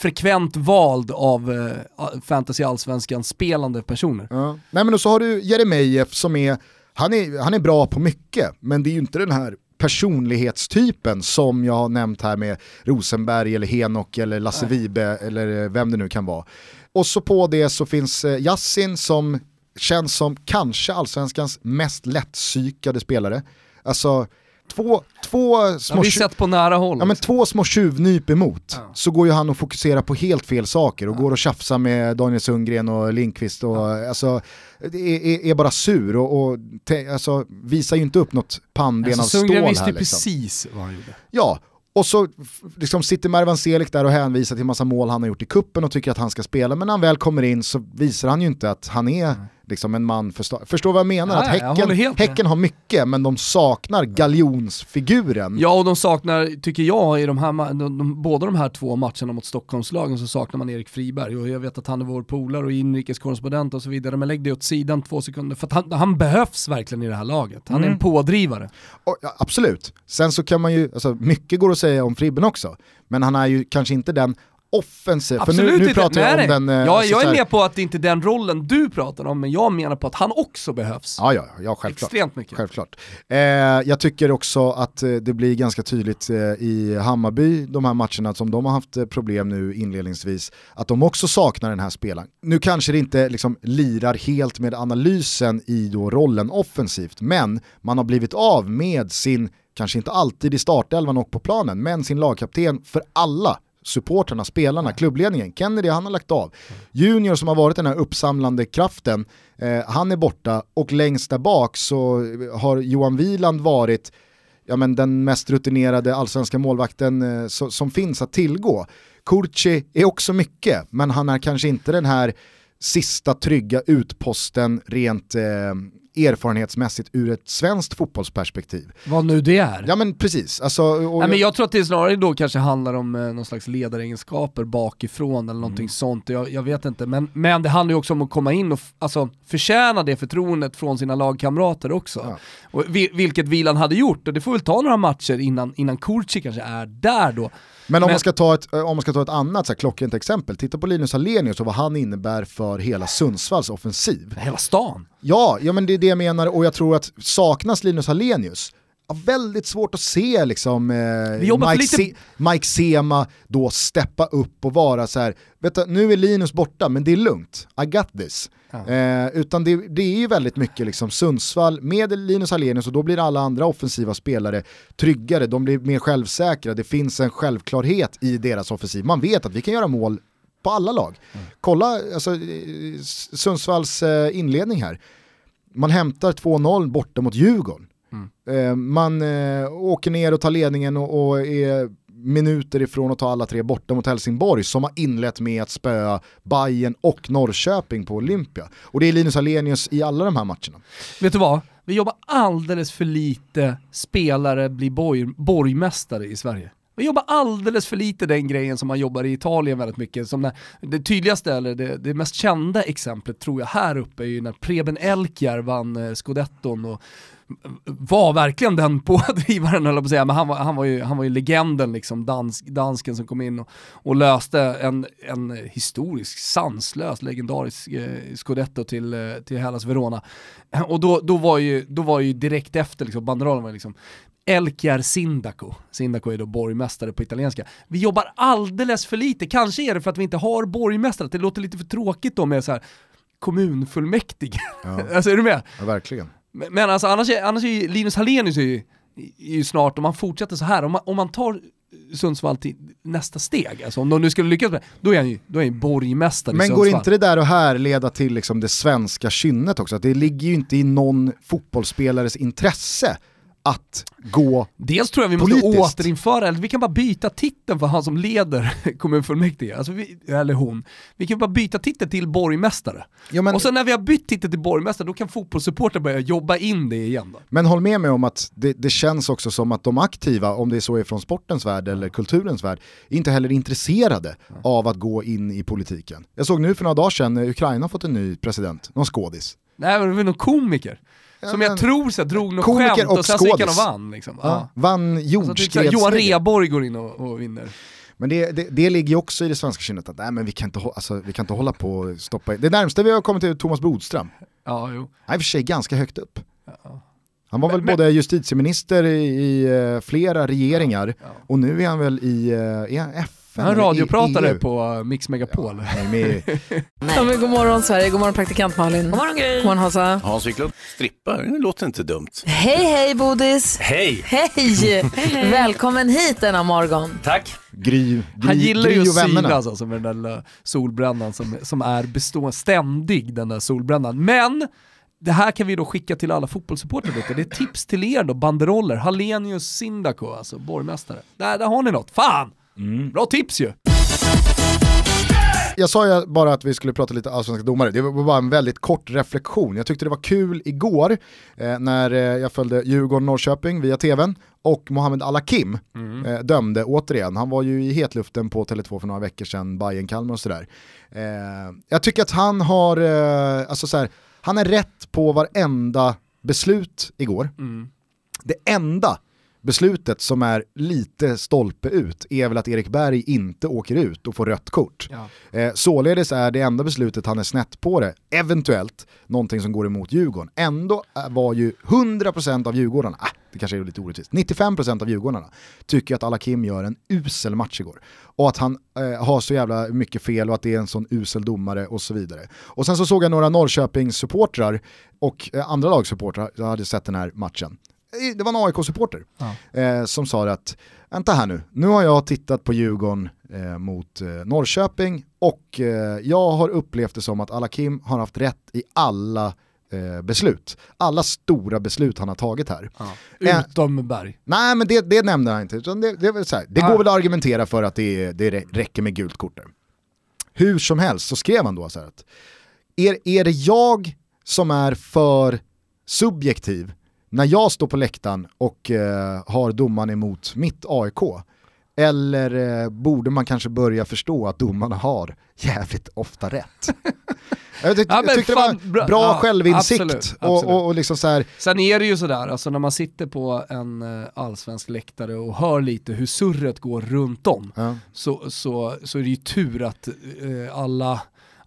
frekvent vald av eh, fantasy allsvenskan spelande personer. Ja. Nej men och så har du Jeremejeff som är, han är, han är bra på mycket, men det är ju inte den här personlighetstypen som jag har nämnt här med Rosenberg eller Henok eller Lasse Vibe eller vem det nu kan vara. Och så på det så finns eh, Yassin som känns som kanske allsvenskans mest lättpsykade spelare. Alltså två, två små... Har vi sett på nära håll. Ja, men två små tjuvnyp emot, ja. så går ju han och fokuserar på helt fel saker och ja. går och tjafsar med Daniel Sundgren och Linkvist och ja. alltså, är, är bara sur och, och te, alltså, visar ju inte upp något pannben alltså, av stål Sundgren här. visste liksom. precis vad han gjorde. Ja, och så liksom sitter Mervan Selik där och hänvisar till massa mål han har gjort i kuppen och tycker att han ska spela, men när han väl kommer in så visar han ju inte att han är liksom en man för Förstår vad jag menar? Ja, att häcken, häcken har mycket men de saknar galjonsfiguren. Ja och de saknar, tycker jag, i de här, de, de, båda de här två matcherna mot Stockholmslagen så saknar man Erik Friberg och jag vet att han är vår polare och inrikeskorrespondent och så vidare men lägg det åt sidan två sekunder för att han, han behövs verkligen i det här laget. Han mm. är en mm. pådrivare. Och, ja, absolut, sen så kan man ju, alltså, mycket går att säga om Fribben också men han är ju kanske inte den offensiv. För nu, nu pratar jag om den... Eh, ja, alltså jag är med på att det inte är den rollen du pratar om, men jag menar på att han också behövs. Ja, ja, ja självklart. Extremt mycket. Självklart. Eh, jag tycker också att eh, det blir ganska tydligt eh, i Hammarby, de här matcherna som de har haft problem nu inledningsvis, att de också saknar den här spelaren. Nu kanske det inte liksom lirar helt med analysen i då rollen offensivt, men man har blivit av med sin kanske inte alltid i startelvan och på planen, men sin lagkapten för alla supporterna, spelarna, klubbledningen. Kennedy han har lagt av. Junior som har varit den här uppsamlande kraften, eh, han är borta och längst där bak så har Johan Wieland varit ja, men den mest rutinerade allsvenska målvakten eh, so som finns att tillgå. Kurci är också mycket, men han är kanske inte den här sista trygga utposten rent eh, erfarenhetsmässigt ur ett svenskt fotbollsperspektiv. Vad nu det är. Ja men precis. Alltså, Nej, men jag tror att det snarare då kanske handlar om eh, någon slags ledaregenskaper bakifrån eller någonting mm. sånt. Jag, jag, vet inte, men, men det handlar ju också om att komma in och alltså, förtjäna det förtroendet från sina lagkamrater också. Ja. Och, vilket Vilan hade gjort, och det får väl ta några matcher innan, innan Kurci kanske är där då. Men om, Men, man ska ta ett, om man ska ta ett annat så här, klockrent exempel, titta på Linus Hallenius och vad han innebär för hela Sundsvalls offensiv. Hela stan? Ja, ja men det är det jag menar och jag tror att saknas Linus Hallenius, ja, väldigt svårt att se liksom, eh, Mike, lite... Se Mike Sema då steppa upp och vara så här, vet du, nu är Linus borta men det är lugnt, I got this. Eh, utan det, det, är ju väldigt mycket liksom Sundsvall med Linus Hallenius och då blir alla andra offensiva spelare tryggare, de blir mer självsäkra, det finns en självklarhet i deras offensiv. Man vet att vi kan göra mål på alla lag. Mm. Kolla alltså, Sundsvalls eh, inledning här. Man hämtar 2-0 borta mot Djurgården. Mm. Eh, man eh, åker ner och tar ledningen och, och är minuter ifrån att ta alla tre borta mot Helsingborg som har inlett med att spöa Bayern och Norrköping på Olympia. Och det är Linus Alenius i alla de här matcherna. Vet du vad? Vi jobbar alldeles för lite spelare blir borg, borgmästare i Sverige. Vi jobbar alldeles för lite den grejen som man jobbar i Italien väldigt mycket. Som när, det tydligaste, eller det, det, mest kända exemplet tror jag här uppe är ju när Preben Elkjär vann eh, scudetton och var verkligen den pådrivaren höll jag på att säga, men han var, han var, ju, han var ju legenden liksom, dansk, dansken som kom in och, och löste en, en historisk, sanslös, legendarisk eh, scudetto till, eh, till Hellas Verona. Och då, då, var ju, då var ju direkt efter, liksom, banderollen var liksom Elkjär Sindaco. Sindaco är då borgmästare på italienska. Vi jobbar alldeles för lite, kanske är det för att vi inte har borgmästare, det låter lite för tråkigt då med så här kommunfullmäktige. Ja. alltså är du med? Ja, verkligen. Men alltså annars är, annars är Linus Hallenius är ju, är ju snart, om man fortsätter så här, om man, om man tar Sundsvall till nästa steg, alltså om de nu skulle lyckas med det, då är han ju, då är han borgmästare Men går inte det där och här leda till liksom det svenska kynnet också? Att det ligger ju inte i någon fotbollsspelares intresse att gå Dels tror jag vi måste politiskt. återinföra, eller vi kan bara byta titeln för han som leder kommunfullmäktige, alltså vi, eller hon. Vi kan bara byta titel till borgmästare. Ja, men, och sen när vi har bytt titel till borgmästare, då kan fotbollssupportrar börja jobba in det igen. Då. Men håll med mig om att det, det, känns också som att de aktiva, om det är så är från sportens värld eller kulturens värld, inte heller är intresserade av att gå in i politiken. Jag såg nu för några dagar sedan, Ukraina har fått en ny president, någon skådis. Nej men det var någon komiker. Som jag tror så drog något skämt och, och sen gick han och vann. Liksom. Ja. Ja. Vann. Alltså, typ Johan Rheborg går in och, och vinner. Men det, det, det, ligger ju också i det svenska kynnet att nej, men vi, kan inte, alltså, vi kan inte hålla på och stoppa. Det närmsta vi har kommit till Thomas Bodström. Ja, jo. Han är i och för sig ganska högt upp. Ja. Han var men, väl men, både justitieminister i, i uh, flera regeringar ja, och nu är han väl i uh, FN? Han radiopratare EU. på Mix Megapol. Ja, ja, men god morgon Sverige, god morgon praktikant Malin. God morgon Gry. God morgon Hansa. Hans Wiklund, strippa, det låter inte dumt. Hej hej Bodis. Hej. Hej. Välkommen hit denna morgon. Tack. Gry, gry, Han gillar ju att synas alltså med den där solbrännan som, som är bestående, ständig den där solbrännan. Men det här kan vi då skicka till alla fotbollssupportrar lite. Det är tips till er då, banderoller. Hallenius Sindako, alltså borgmästare. Där, där har ni något. Fan! Bra tips ju! Jag sa ju bara att vi skulle prata lite allsvenska domare, det var bara en väldigt kort reflektion. Jag tyckte det var kul igår eh, när eh, jag följde Djurgården-Norrköping via tvn och Mohamed Alakim eh, dömde återigen. Han var ju i hetluften på Tele2 för några veckor sedan, Bayern kalmar och sådär. Eh, jag tycker att han har, eh, alltså så här, han är rätt på varenda beslut igår. Det enda beslutet som är lite stolpe ut är väl att Erik Berg inte åker ut och får rött kort. Ja. Eh, således är det enda beslutet han är snett på det, eventuellt någonting som går emot Djurgården. Ändå eh, var ju 100% av Djurgårdarna, ah, det kanske är lite orättvist, 95% av Djurgårdarna tycker att Alakim gör en usel match igår. Och att han eh, har så jävla mycket fel och att det är en sån usel domare och så vidare. Och sen så såg jag några Norrköpings-supportrar och eh, andra lagssupportrar, jag hade sett den här matchen. Eh, Det var en AIK-supporter eh, som sa att vänta här nu, nu har jag tittat på Djurgården eh, mot eh, Norrköping och eh, jag har upplevt det som att Alakim har haft rätt i alla eh, beslut. Alla stora beslut han har tagit här. Eh, Utom Berg. Nej men det, det nämnde han inte, utan det, det, här, det Ah. går väl att argumentera för att det, det rä- räcker med gult kort där. Hur som helst så skrev han då så här att är, är det jag som är för subjektiv när jag står på läktaren och eh, har domaren emot mitt AIK? Eller eh, borde man kanske börja förstå att domarna har jävligt ofta rätt? jag, tyck, Ja, tyckte fan, det var bra- bra ja, självinsikt absolut, och, absolut. och, och liksom så här, Sen är det ju sådär, alltså när man sitter på en eh, allsvensk läktare och hör lite hur surret går runt om, ja. så, så, så är det ju tur att eh, alla,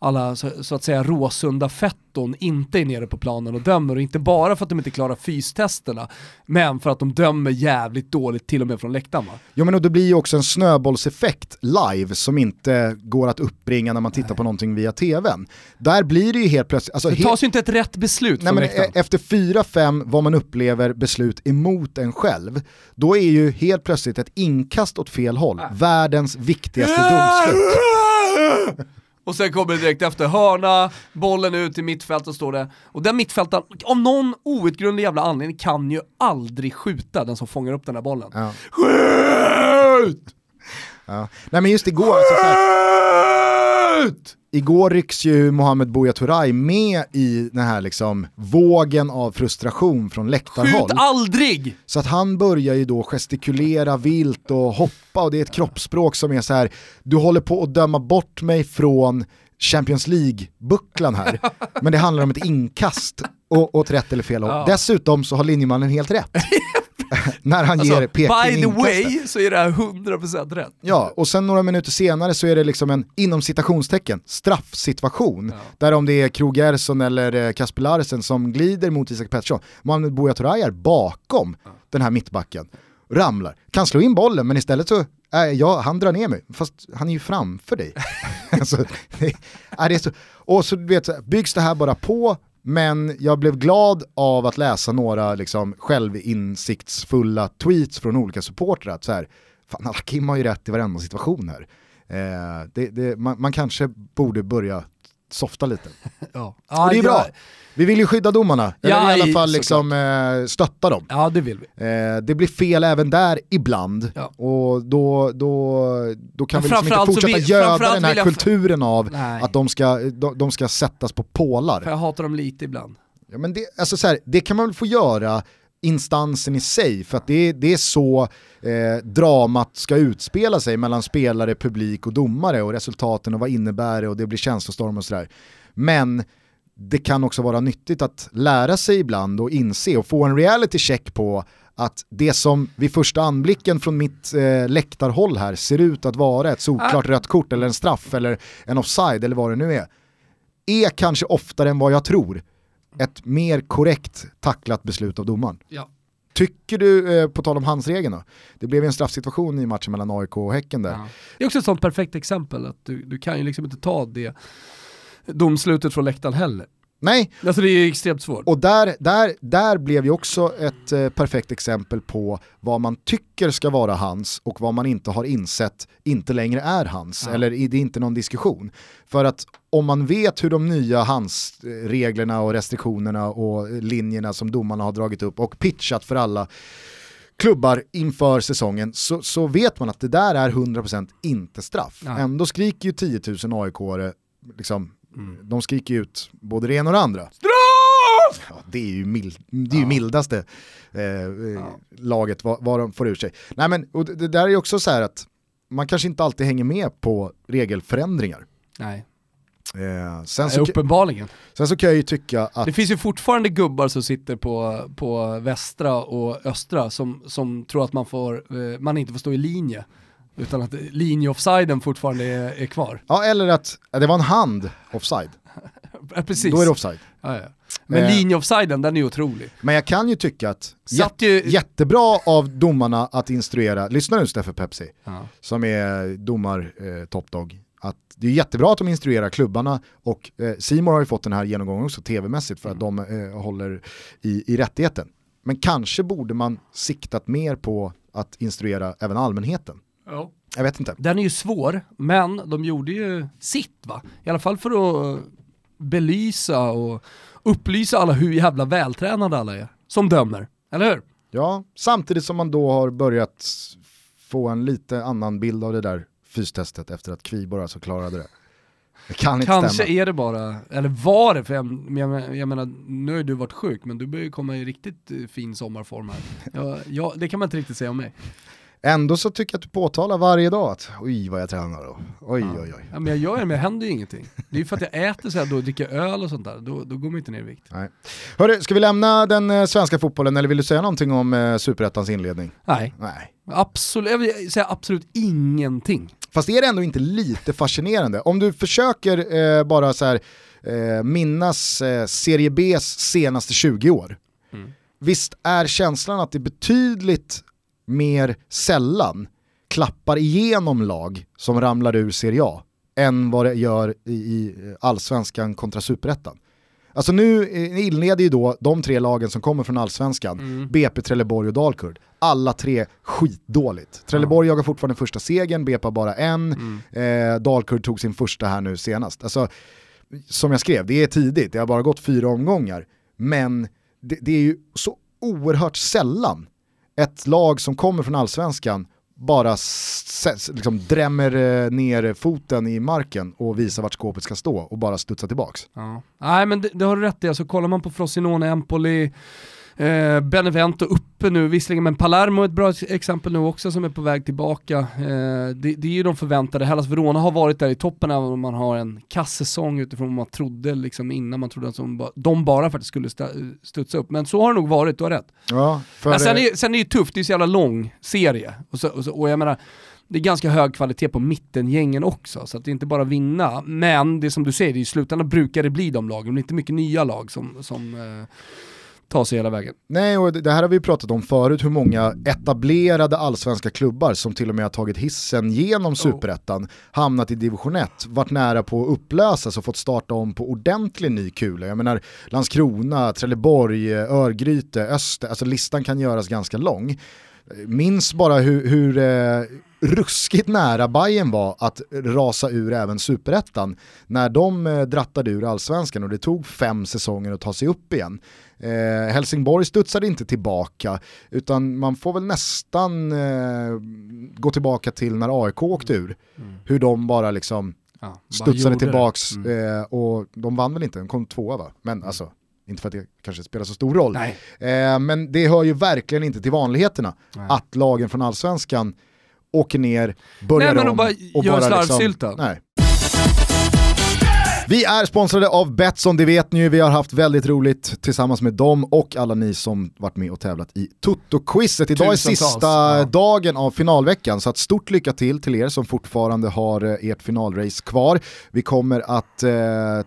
alla så, så att säga råsunda fetton inte är nere på planen och dömer och inte bara för att de inte klarar fystesterna, men för att de dömer jävligt dåligt till och med från läktaren va? Jo men och det blir ju också en snöbollseffekt live som inte går att uppbringa när man tittar på någonting via tvn. Där blir det ju helt plötsligt, alltså Det tas ju inte ett rätt beslut Nej, från läktaren. e- efter 4-5 vad man upplever beslut emot en själv, då är ju helt plötsligt ett inkast åt fel håll världens viktigaste domslut. Och sen kommer det direkt efter hörna, bollen ut i mittfältet står det. Och den mittfältaren, av någon outgrundlig jävla anledning, kan ju aldrig skjuta den som fångar upp den här bollen. Ja. Skjut! Ja. Nej men just igår, alltså, så här, Skjut! Igår rycks ju Mohamed Buya Turay med i den här liksom vågen av frustration från läktarhåll. Skjut aldrig! Så att han börjar ju då gestikulera vilt och hoppa och det är ett kroppsspråk som är så här, du håller på att döma bort mig från Champions League-bucklan här, men det handlar om ett inkast och, åt rätt eller fel håll. Ja. Dessutom så har linjemannen helt rätt. När han Alltså, ger pekpinn by the inkastet. way så är det här 100% rätt. Ja, och sen några minuter senare så är det liksom en, inom citationstecken, straffsituation. Där om det är Krog Gerson eller eh, Kasper Larsen som glider mot Isak Pettersson, Mohamed Buya Turay är bakom den här mittbacken, ramlar, kan slå in bollen men istället så, äh, ja, han drar ner mig, fast han är ju framför dig. alltså, det, är det är så, och så du vet, byggs det här bara på, men jag blev glad av att läsa några liksom, självinsiktsfulla tweets från olika supportrar. Att så här, fan Kim har ju rätt i varenda situation här. Eh, det, det, man, man kanske borde börja softa lite. Ja. Och det är bra. Vi vill ju skydda domarna, eller Ja, i alla fall liksom, eh, stötta dem. Ja det vill vi. Eh, det blir fel även där ibland Ja. och då, då, då kan Men vi liksom inte fortsätta vill- göda den här jag- kulturen av Nej. att de ska, de, de ska sättas på pålar. För jag hatar dem lite ibland. Ja, men det, alltså så här, det kan man väl få göra instansen i sig, för att det, det är så eh, dramat ska utspela sig mellan spelare, publik och domare och resultaten och vad innebär det och det blir känslostorm och sådär. Men det kan också vara nyttigt att lära sig ibland och inse och få en reality check på att det som vid första anblicken från mitt eh, läktarhåll här ser ut att vara ett solklart rött kort eller en straff eller en offside eller vad det nu är, är kanske oftare än vad jag tror ett mer korrekt tacklat beslut av domaren. Ja. Tycker du, eh, på tal om handsregeln då, det blev ju en straffsituation i matchen mellan AIK och Häcken där. Det är också ett sånt perfekt exempel att du, du kan ju liksom inte ta det domslutet från läktaren heller. Nej, Alltså det är extremt svårt. och där, där, där blev ju också ett eh, perfekt exempel på vad man tycker ska vara hans och vad man inte har insett inte längre är hans, Ja. eller det är inte någon diskussion. För att om man vet hur de nya hans-reglerna och restriktionerna och linjerna som domarna har dragit upp och pitchat för alla klubbar inför säsongen så, så vet man att det där är 100% inte straff. Ja. Ändå skriker ju 10 000 aik liksom, Mm. de skriker ut både det ena och det andra. Straff! Ja, det är ju, mild, det är ju mildaste eh, eh, laget vad, vad de får ur sig. Nej, men, och det, det där är ju också så här att man kanske inte alltid hänger med på regelförändringar. Nej, Eh, sen, så, uppenbarligen. sen så kan jag ju tycka att Det finns ju fortfarande gubbar som sitter på, på västra och östra som, som tror att man, får, eh, man inte får stå i linje. Utan att linjeoffsiden fortfarande är, är kvar. Ja, eller att det var en hand offside. Ja, precis. Då är det offside. ja, ja. Men Eh. linjeoffsiden, den är otrolig. Men jag kan ju tycka att Satt ju- jättebra av domarna att instruera, lyssna nu Steffe Pepsi, Ja. som är domar eh, top dog. Att det är jättebra att de instruerar klubbarna och eh, Simon har ju fått den här genomgången också tv-mässigt för att de eh, håller i, i rättigheten. Men kanske borde man siktat mer på att instruera även allmänheten. Jag vet inte. Den är ju svår, men de gjorde ju sitt va? I alla fall för att belysa och upplysa alla hur jävla vältränade alla är. Som dömer, eller hur? Ja, samtidigt som man då har börjat få en lite annan bild av det där fystestet efter att Kviborg alltså klarade det. Det kan inte Kanske stämma. är det bara, eller var det, för jag, jag, jag menar, nu har ju du varit sjuk, men du börjar ju komma i riktigt eh, fin sommarform här. Ja, ja, det kan man inte riktigt säga om mig. Ändå så tycker jag att du påtalar varje dag att oj vad jag tränar då. Oj Ja. oj oj. Ja, men jag gör det, men det händer ju ingenting. Det är ju för att jag äter så här då dricker öl och sånt där, då, då går man inte ner i vikt. Nej. Hörru, ska vi lämna den eh, svenska fotbollen eller vill du säga någonting om eh, superettans inledning? Nej, Nej. absolut, jag vill säga absolut ingenting. Fast är det ändå inte lite fascinerande? Om du försöker eh, bara så här, eh, minnas eh, Serie Bs senaste 20 år. Mm. Visst är känslan att det betydligt mer sällan klappar igenom lag som ramlar ur Serie A än vad det gör i, i allsvenskan kontra superettan. Alltså nu eh, inleder ju då de tre lagen som kommer från allsvenskan, Mm. BP, Trelleborg och Dalkurd. Alla tre skitdåligt. Trelleborg jagar fortfarande första segern, BP har bara en, Mm. eh, Dalkurd tog sin första här nu senast. Alltså, som jag skrev, det är tidigt, det har bara gått fyra omgångar. Men det, det är ju så oerhört sällan ett lag som kommer från allsvenskan bara liksom drämmer eh, ner foten i marken och visar vart skåpet ska stå och bara studsar tillbaks. Ja. Nej men det, det har du rätt i, alltså kollar man på Frosinone, Empoli, eh, Benevento uppe nu visserligen, men Palermo är ett bra exempel nu också som är på väg tillbaka. Eh, det, det är ju de förväntade, Hellas Verona har varit där i toppen även om man har en kassäsong utifrån vad man trodde liksom innan man trodde att de, ba- de bara faktiskt skulle studsa upp. Men så har det nog varit, du har rätt. Ja, Men sen, är, sen är det ju tufft, det är så jävla lång serie. Och, så, och, så, och jag menar, det är ganska hög kvalitet på mittengängen också, så att det är inte bara vinna. Men det är som du säger, i slutändan brukar det bli de lagen, det är inte mycket nya lag som, som eh, tar sig hela vägen. Nej, och det det här har vi pratat om förut, hur många etablerade allsvenska klubbar som till och med har tagit hissen genom superettan, hamnat i division 1, varit nära på att upplösas och fått starta om på ordentlig ny kula. Jag menar Landskrona, Trelleborg, Örgryte, Öster, alltså listan kan göras ganska lång. Minns bara hur, hur eh, ruskigt nära Bayern var att rasa ur även superettan när de eh, drattade ur allsvenskan och det tog fem säsonger att ta sig upp igen. Eh, Helsingborg studsade inte tillbaka utan man får väl nästan eh, gå tillbaka till när AIK åkte ur. Hur de bara liksom Ja, studsade tillbaks Mm. eh, och de vann väl inte, de kom tvåa va? Men alltså, inte för att det kanske spelar så stor roll. Eh, men det hör ju verkligen inte till vanligheterna Nej. att lagen från allsvenskan åker ner, börjar Nej, men om bara och gör bara slarvsylta. Liksom, nej. Vi är sponsrade av Betsson, det vet ni ju. Vi har haft väldigt roligt tillsammans med dem och alla ni som varit med och tävlat i Toto-quizet. Idag är sista ja. dagen av finalveckan, så att stort lycka till till er som fortfarande har eh, ert finalrace kvar. Vi kommer att eh,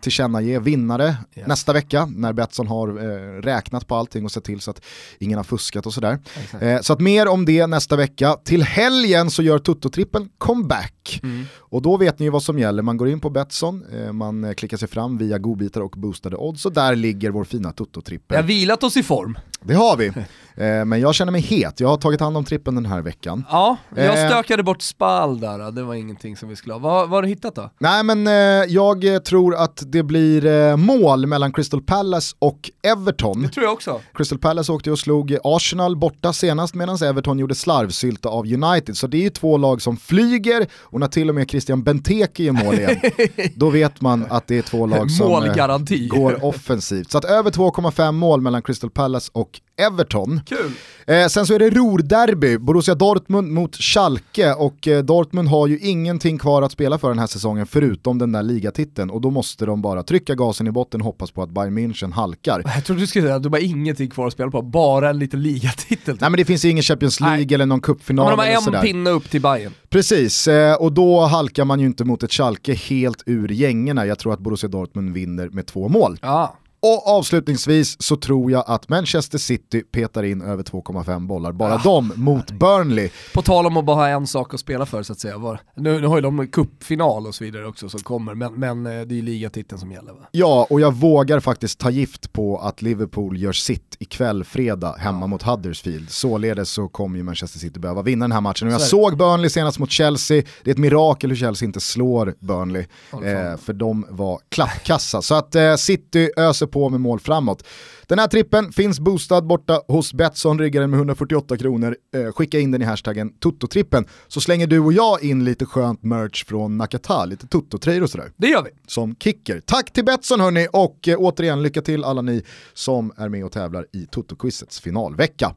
tillkännage vinnare Yes. nästa vecka när Betsson har eh, räknat på allting och sett till så att ingen har fuskat och sådär. Exakt. Eh, så att mer om det nästa vecka. Till helgen så gör Toto-trippen comeback. Mm. Och då vet ni ju vad som gäller, man går in på Betsson, eh, man Eh, klicka sig fram via godbitar och boostade odds och där ligger vår fina Toto-trippel. Vi har vilat oss i form. Det har vi, eh, men jag känner mig het. Jag har tagit hand om trippen den här veckan. Ja, jag Eh. stökade bort Spal där, det var ingenting som vi skulle ha. Vad, vad har du hittat då? Nej men eh, jag tror att det blir mål mellan Crystal Palace och Everton. Det tror jag också. Crystal Palace åkte och slog Arsenal borta senast medan Everton gjorde slarvsylta av United. Så det är ju två lag som flyger och när till och med Christian Benteke gör mål igen, då vet man att det är två lag som Målgaranti. går offensivt. Så att över 2,5 mål mellan Crystal Palace och Everton. Kul. Eh, sen så är det Ruhrderby, Borussia Dortmund mot Schalke och eh, Dortmund har ju ingenting kvar att spela för den här säsongen förutom den där ligatiteln och då måste de bara trycka gasen i botten och hoppas på att Bayern München halkar. Jag trodde du skulle säga att du har ingenting kvar att spela på, bara en liten ligatitel. Nej men det finns ju ingen Champions League Nej. eller någon cupfinal men de eller har en pinne upp till Bayern. Precis, eh, och då halkar man ju inte mot ett Schalke helt ur gängorna. Jag tror att Borussia Dortmund vinner med två mål. Ja. Och avslutningsvis så tror jag att Manchester City petar in över 2,5 bollar, bara Ah. de mot Burnley. På tal om att bara ha en sak att spela för så att säga. Var, nu, nu har ju de cupfinal och så vidare också som kommer, men, men eh, det är ju ligatiteln som gäller va? Ja, och jag vågar faktiskt ta gift på att Liverpool gör sitt ikväll fredag hemma mot Huddersfield. Således så kommer ju Manchester City behöva vinna den här matchen. Och jag Så såg Burnley senast mot Chelsea, det är ett mirakel hur Chelsea inte slår Burnley. Ja. Eh, för de var klappkassa. Så att eh, City öser på med mål framåt. Den här trippen finns boostad borta hos Betsson, ryggar den med 148 kronor. Eh, skicka in den i hashtaggen Toto-trippen så slänger du och jag in lite skönt merch från Nakata, lite Toto-tröjor och sådär Det gör vi. som kicker. Tack till Betsson hörni och eh, återigen lycka till alla ni som är med och tävlar i Toto-quizets finalvecka.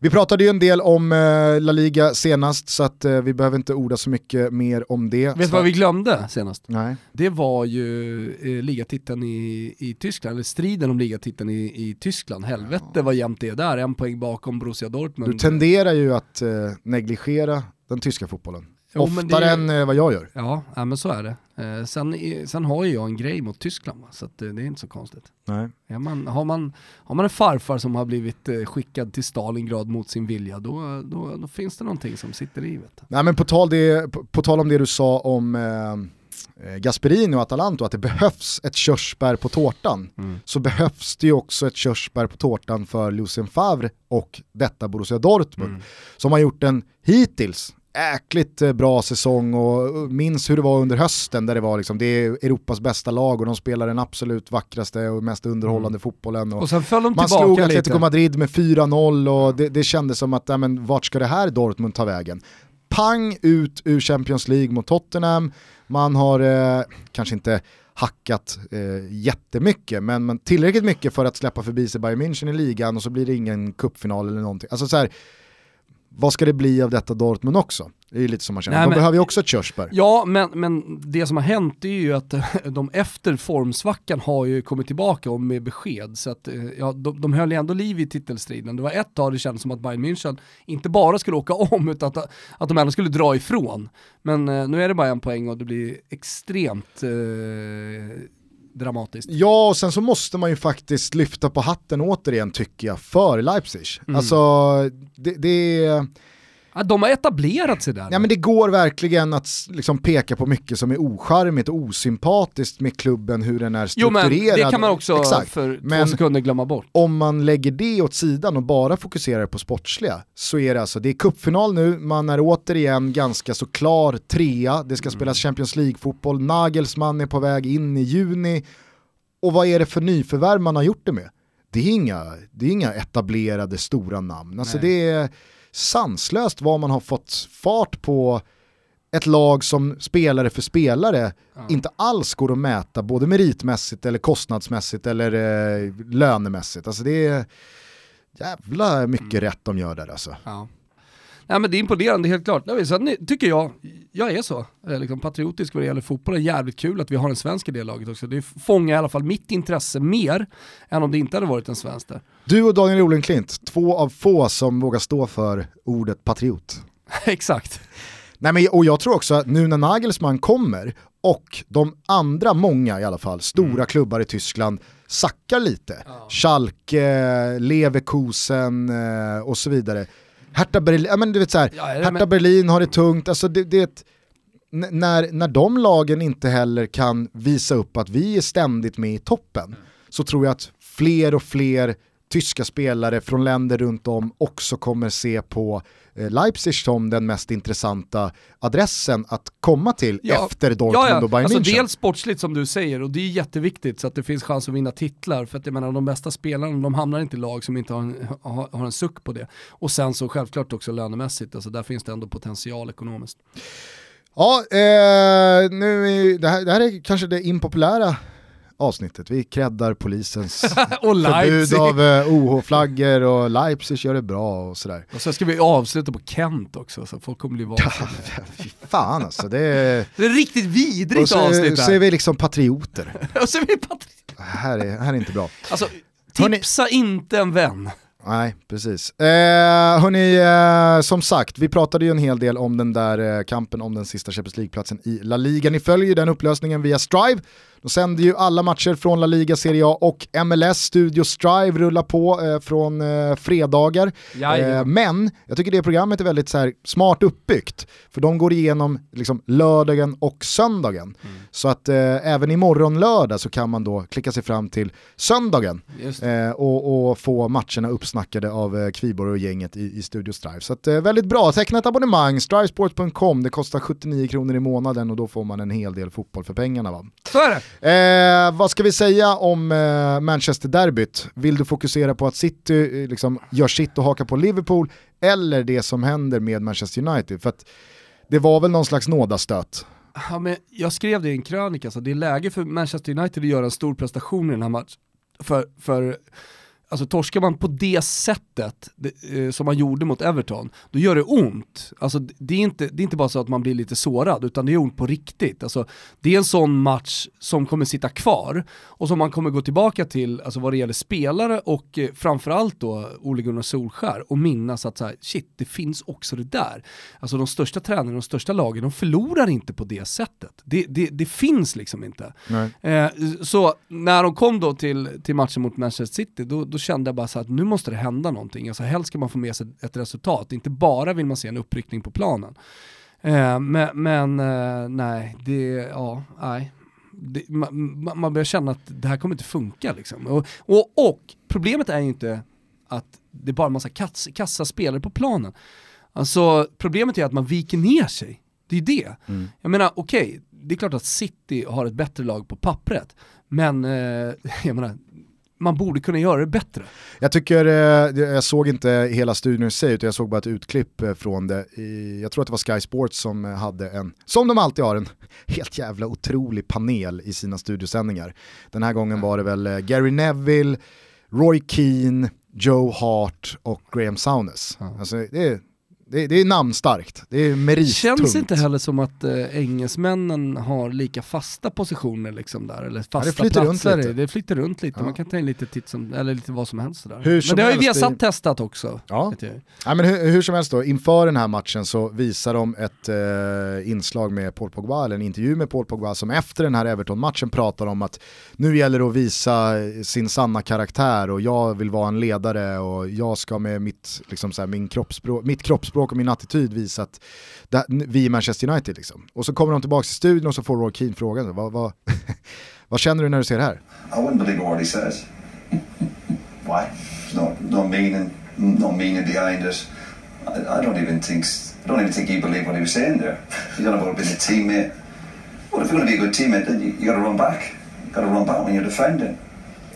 Vi pratade ju en del om eh, La Liga senast så att eh, vi behöver inte orda så mycket mer om det. Vet du vad vi glömde senast? Nej. Det var ju eh, ligatiteln i, i Tyskland, eller striden om ligatiteln i, i Tyskland. Helvete vad jämnt det är där, en poäng bakom Borussia Dortmund. Du tenderar ju att eh, negligera den tyska fotbollen. Oftare det- än eh, vad jag gör. Ja, ja, men så är det. Eh, sen, sen har ju jag en grej mot Tyskland, va? så att, eh, det är inte så konstigt. Nej. Ja, man, har, man, har man en farfar som har blivit eh, skickad till Stalingrad mot sin vilja, då, då, då finns det någonting som sitter i. Vet. Nej men på tal, det, på, på tal om det du sa om eh, Gasperini och Atalanto, att det behövs ett körsbär på tårtan, så behövs det ju också ett körsbär på tårtan för Lucien Favre och detta Borussia Dortmund, som har gjort en hittills äkligt eh, bra säsong och minns hur det var under hösten där det var liksom, det är Europas bästa lag och de spelar den absolut vackraste och mest underhållande fotbollen. Och Och sen föll de man slog lite. Atletico Madrid med 4-0 och det, det kändes som att, ja, men, vart ska det här Dortmund ta vägen? Pang ut ur Champions League mot Tottenham, man har eh, kanske inte hackat eh, jättemycket, men, men tillräckligt mycket för att släppa förbi sig Bayern München i ligan och så blir det ingen cupfinal eller någonting. Alltså så här, vad ska det bli av detta Dortmund också? Det är ju lite som man känner, Nej, de men- behöver ju också ett körsbär. Ja, men, men det som har hänt är ju att de efter formsvackan har ju kommit tillbaka och med besked. Så att, eh, ja, de, de höll ju ändå liv i titelstriden. Det var ett tag det kändes som att Bayern München inte bara skulle åka om utan att, att de ändå skulle dra ifrån. Men eh, nu är det bara en poäng och det blir extremt eh, dramatiskt. Ja, och sen så måste man ju faktiskt lyfta på hatten återigen tycker jag för Leipzig. Mm. Alltså, det, det, Ja, de har etablerat sig där. ja, men det går verkligen att liksom peka på mycket som är ocharmigt och osympatiskt med klubben, hur den är jo men strukturerad. det kan man också Exakt. för två Men- sekunder glömma bort. Om man lägger det åt sidan och bara fokuserar på sportsliga så är det alltså, det är cupfinal nu, man är återigen ganska så klar trea, det ska spelas Champions League-fotboll, Nagelsmann är på väg in i juni och vad är det för nyförvärv man har gjort det med? Det är inga, det är inga etablerade stora namn, alltså Nej. det är sanslöst vad man har fått fart på ett lag som spelare för spelare inte alls går att mäta både meritmässigt eller kostnadsmässigt eller eh, lönemässigt. Alltså det är jävla mycket Mm. rätt de gör där alltså. Ja. Nej men det är imponerande helt klart. Sen tycker jag, jag är så, eh, liksom patriotisk vad det gäller fotbollen. Jävligt kul att vi har en svensk i det laget också. Det fångar i alla fall mitt intresse mer än om det inte hade varit en svensk där. Du och Daniel Olenklint, två av få som vågar stå för ordet patriot. Exakt. Nej, men, och jag tror också att nu när Nagelsmann kommer och de andra, många i alla fall, stora Mm. klubbar i Tyskland sackar lite. Schalke, Leverkusen eh, och så vidare. Hertha Berlin, ja, men du vet så här, Ja, Hertha men- Berlin har det tungt, alltså det, det är ett, n- när, när de lagen inte heller kan visa upp att vi är ständigt med i toppen så tror jag att fler och fler tyska spelare från länder runt om också kommer se på eh, Leipzig som den mest intressanta adressen att komma till Ja, efter Dortmund ja, ja. och Bayern alltså München. Dels sportsligt som du säger och det är jätteviktigt så att det finns chans att vinna titlar för att jag menar de bästa spelarna de hamnar inte i lag som inte har en, har, har en suck på det. Och sen så självklart också lönemässigt, alltså där finns det ändå potential ekonomiskt. Ja, eh, nu det, här, det här är kanske det impopulära avsnittet. Vi creddar polisens och förbud av eh, OH-flaggor och Leipzig gör det bra och sådär. Och så ska vi avsluta på Kent också så folk kommer bli vansinniga. Fy fan alltså, det är... Det är riktigt Och vidrigt så, avsnitt så är vi liksom patrioter. Och så är vi patri- Det här är, här är inte bra. Alltså, tipsa inte en vän. Nej, precis. Eh, hörni, eh, som sagt, vi pratade ju en hel del om den där eh, kampen om den sista Champions League-platsen i La Liga. Ni följer ju den upplösningen via Strive. De sänder ju alla matcher från La Liga, Serie A och MLS. Studio Strive rullar på eh, från eh, fredagar. Eh, men jag tycker det programmet är väldigt så här, smart uppbyggt. För de går igenom liksom, lördagen och söndagen. Så att eh, även imorgon lördag så kan man då klicka sig fram till söndagen eh, och, och få matcherna uppsnackade av eh, Kviborg och gänget i, i Studio Strive. Så att, eh, väldigt bra, teckna ett abonnemang, strivesport.com, det kostar 79 kronor i månaden och då får man en hel del fotboll för pengarna. Va? Så är det. Eh, vad ska vi säga om eh, Manchester-derbyt? Vill du fokusera på att City eh, liksom, gör sitt och hakar på Liverpool eller det som händer med Manchester United? För att det var väl någon slags nådastöt. Ja, men jag skrev det i en krönika, så det är läge för Manchester United att göra en stor prestation i den här matchen. För, för alltså torskar man på det sättet det, eh, som man gjorde mot Everton, då gör det ont. Alltså, det, är inte, det är inte bara så att man blir lite sårad, utan det är ont på riktigt. Alltså, det är en sån match som kommer sitta kvar och som man kommer gå tillbaka till alltså, vad det gäller spelare och eh, framförallt då Ole Gunnar Solskär och minnas att så här, shit, det finns också det där. Alltså de största tränarna, de största lagen, de förlorar inte på det sättet. Det, det, det finns liksom inte. Eh, så när de kom då till, till matchen mot Manchester City, då, då kände jag bara så att nu måste det hända någonting. Alltså helst ska man få med sig ett resultat, inte bara vill man se en uppryckning på planen. Eh, men men eh, nej, det, ja, nej. Det, man, man börjar känna att det här kommer inte funka liksom. Och, och, och problemet är ju inte att det är bara en massa kass, kassa spelare på planen. Alltså problemet är att man viker ner sig. Det är det. Jag menar okej, det är klart att City har ett bättre lag på pappret, men eh, jag menar, man borde kunna göra det bättre. Jag tycker, eh, jag såg inte hela studion i sig utan jag såg bara ett utklipp eh, från det. Jag tror att det var Sky Sports som eh, hade en, som de alltid har, en helt jävla otrolig panel i sina studiosändningar. Den här gången var det väl Gary Neville, Roy Keane, Joe Hart och Graham Souness. Alltså, det, är, det, det är namnstarkt, det är merittungt. Känns inte heller som att eh, engelsmännen har lika fasta positioner liksom där, eller fasta flyter runt platser. lite. Det flyter runt lite, Ja. man kan ta in lite titt som, eller lite vad som helst där. Hur som Men det har ju Viasat det- testat också. Ja. Ja, men hur, hur som helst då, inför den här matchen så visar de ett eh, inslag med Paul Pogba, eller en intervju med Paul Pogba som efter den här Everton-matchen pratar om att nu gäller det att visa sin sanna karaktär och jag vill vara en ledare och jag ska med mitt, liksom så här, min kroppsspråk, mitt kroppsspråk kroppsspråk och min attityd visa att det, vi är Manchester United. Liksom. Och så kommer de tillbaka till studion och så får Roy Keane frågan, vad, vad, vad känner du när du ser det här? I wouldn't believe a word he says. Why? There's no no meaning, no meaning behind it. I, I don't even think I don't even think he believed what he was saying there. He's on about being a teammate. Well, if you're going to be a good teammate, then you, you got to run back. You got to run back when you're defending.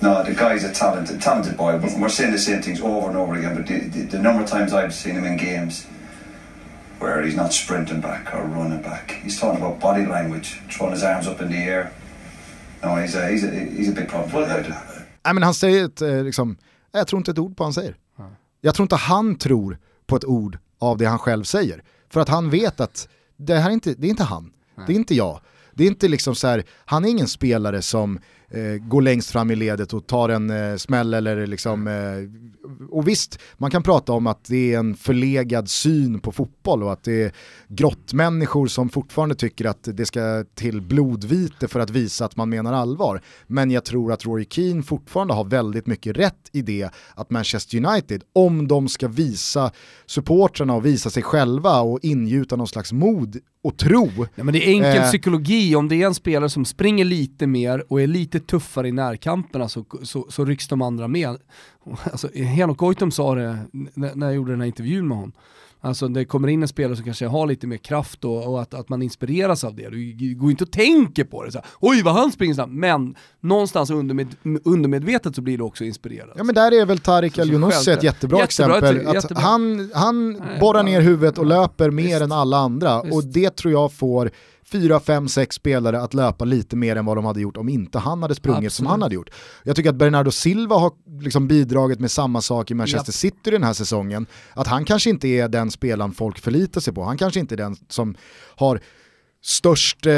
No, the guy's a talented, talented boy. But we're saying the same things over and over again. But the, the, the number of times I've seen him in games where he's not sprinting back or running back, he's talking about body language, throwing his arms up in the air. No, he's a, he's a, he's a big problem for United. Nej men han säger ett, eh, liksom, jag tror inte ett ord på vad han säger. Jag tror inte han tror på ett ord av det han själv säger. För att han vet att det här är inte, det är inte han, det är inte jag. Det är inte liksom så här, han är ingen spelare som eh, går längst fram i ledet och tar en eh, smäll eller liksom, eh, och visst, man kan prata om att det är en förlegad syn på fotboll och att det är grottmänniskor som fortfarande tycker att det ska till blodvite för att visa att man menar allvar. Men jag tror att Rory Keane fortfarande har väldigt mycket rätt i det att Manchester United, om de ska visa supportrarna och visa sig själva och ingjuta någon slags mod och tro. Ja, men det är enkel Eh. psykologi, om det är en spelare som springer lite mer och är lite tuffare i närkamperna så, så, så rycks de andra med. Alltså, Henok Goitom sa det när jag gjorde den här intervjun med honom. Alltså det kommer in en spelare som kanske har lite mer kraft och, och att, att man inspireras av det. Du går inte och tänker på det, så här, oj vad han springer snabbt, men någonstans undermed, undermedvetet så blir du också inspirerad. Ja men där är väl Tarik El Younousi ett jättebra, Jättebra, exempel. Att jättebra. han han Nej, borrar ner huvudet och löper mer Visst. än alla andra Visst. och det tror jag får fyra, fem, sex spelare att löpa lite mer än vad de hade gjort om inte han hade sprungit som Absolut. han hade gjort. Jag tycker att Bernardo Silva har liksom bidragit med samma sak i Manchester City den här säsongen. Att han kanske inte är den spelaren folk förlitar sig på. Han kanske inte är den som har störst eh,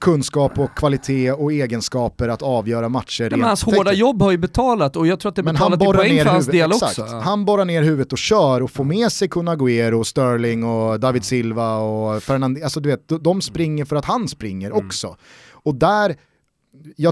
kunskap och kvalitet och egenskaper att avgöra matcher rent men hans hårda jobb har ju betalat och jag tror att det Men han betalat i poäng ner för hans del exakt. också. Ja. Han borrar ner huvudet och kör och får med sig Kun Agüero, Sterling och David Silva och Fernand alltså du vet, de- springer för att han springer också. Och där,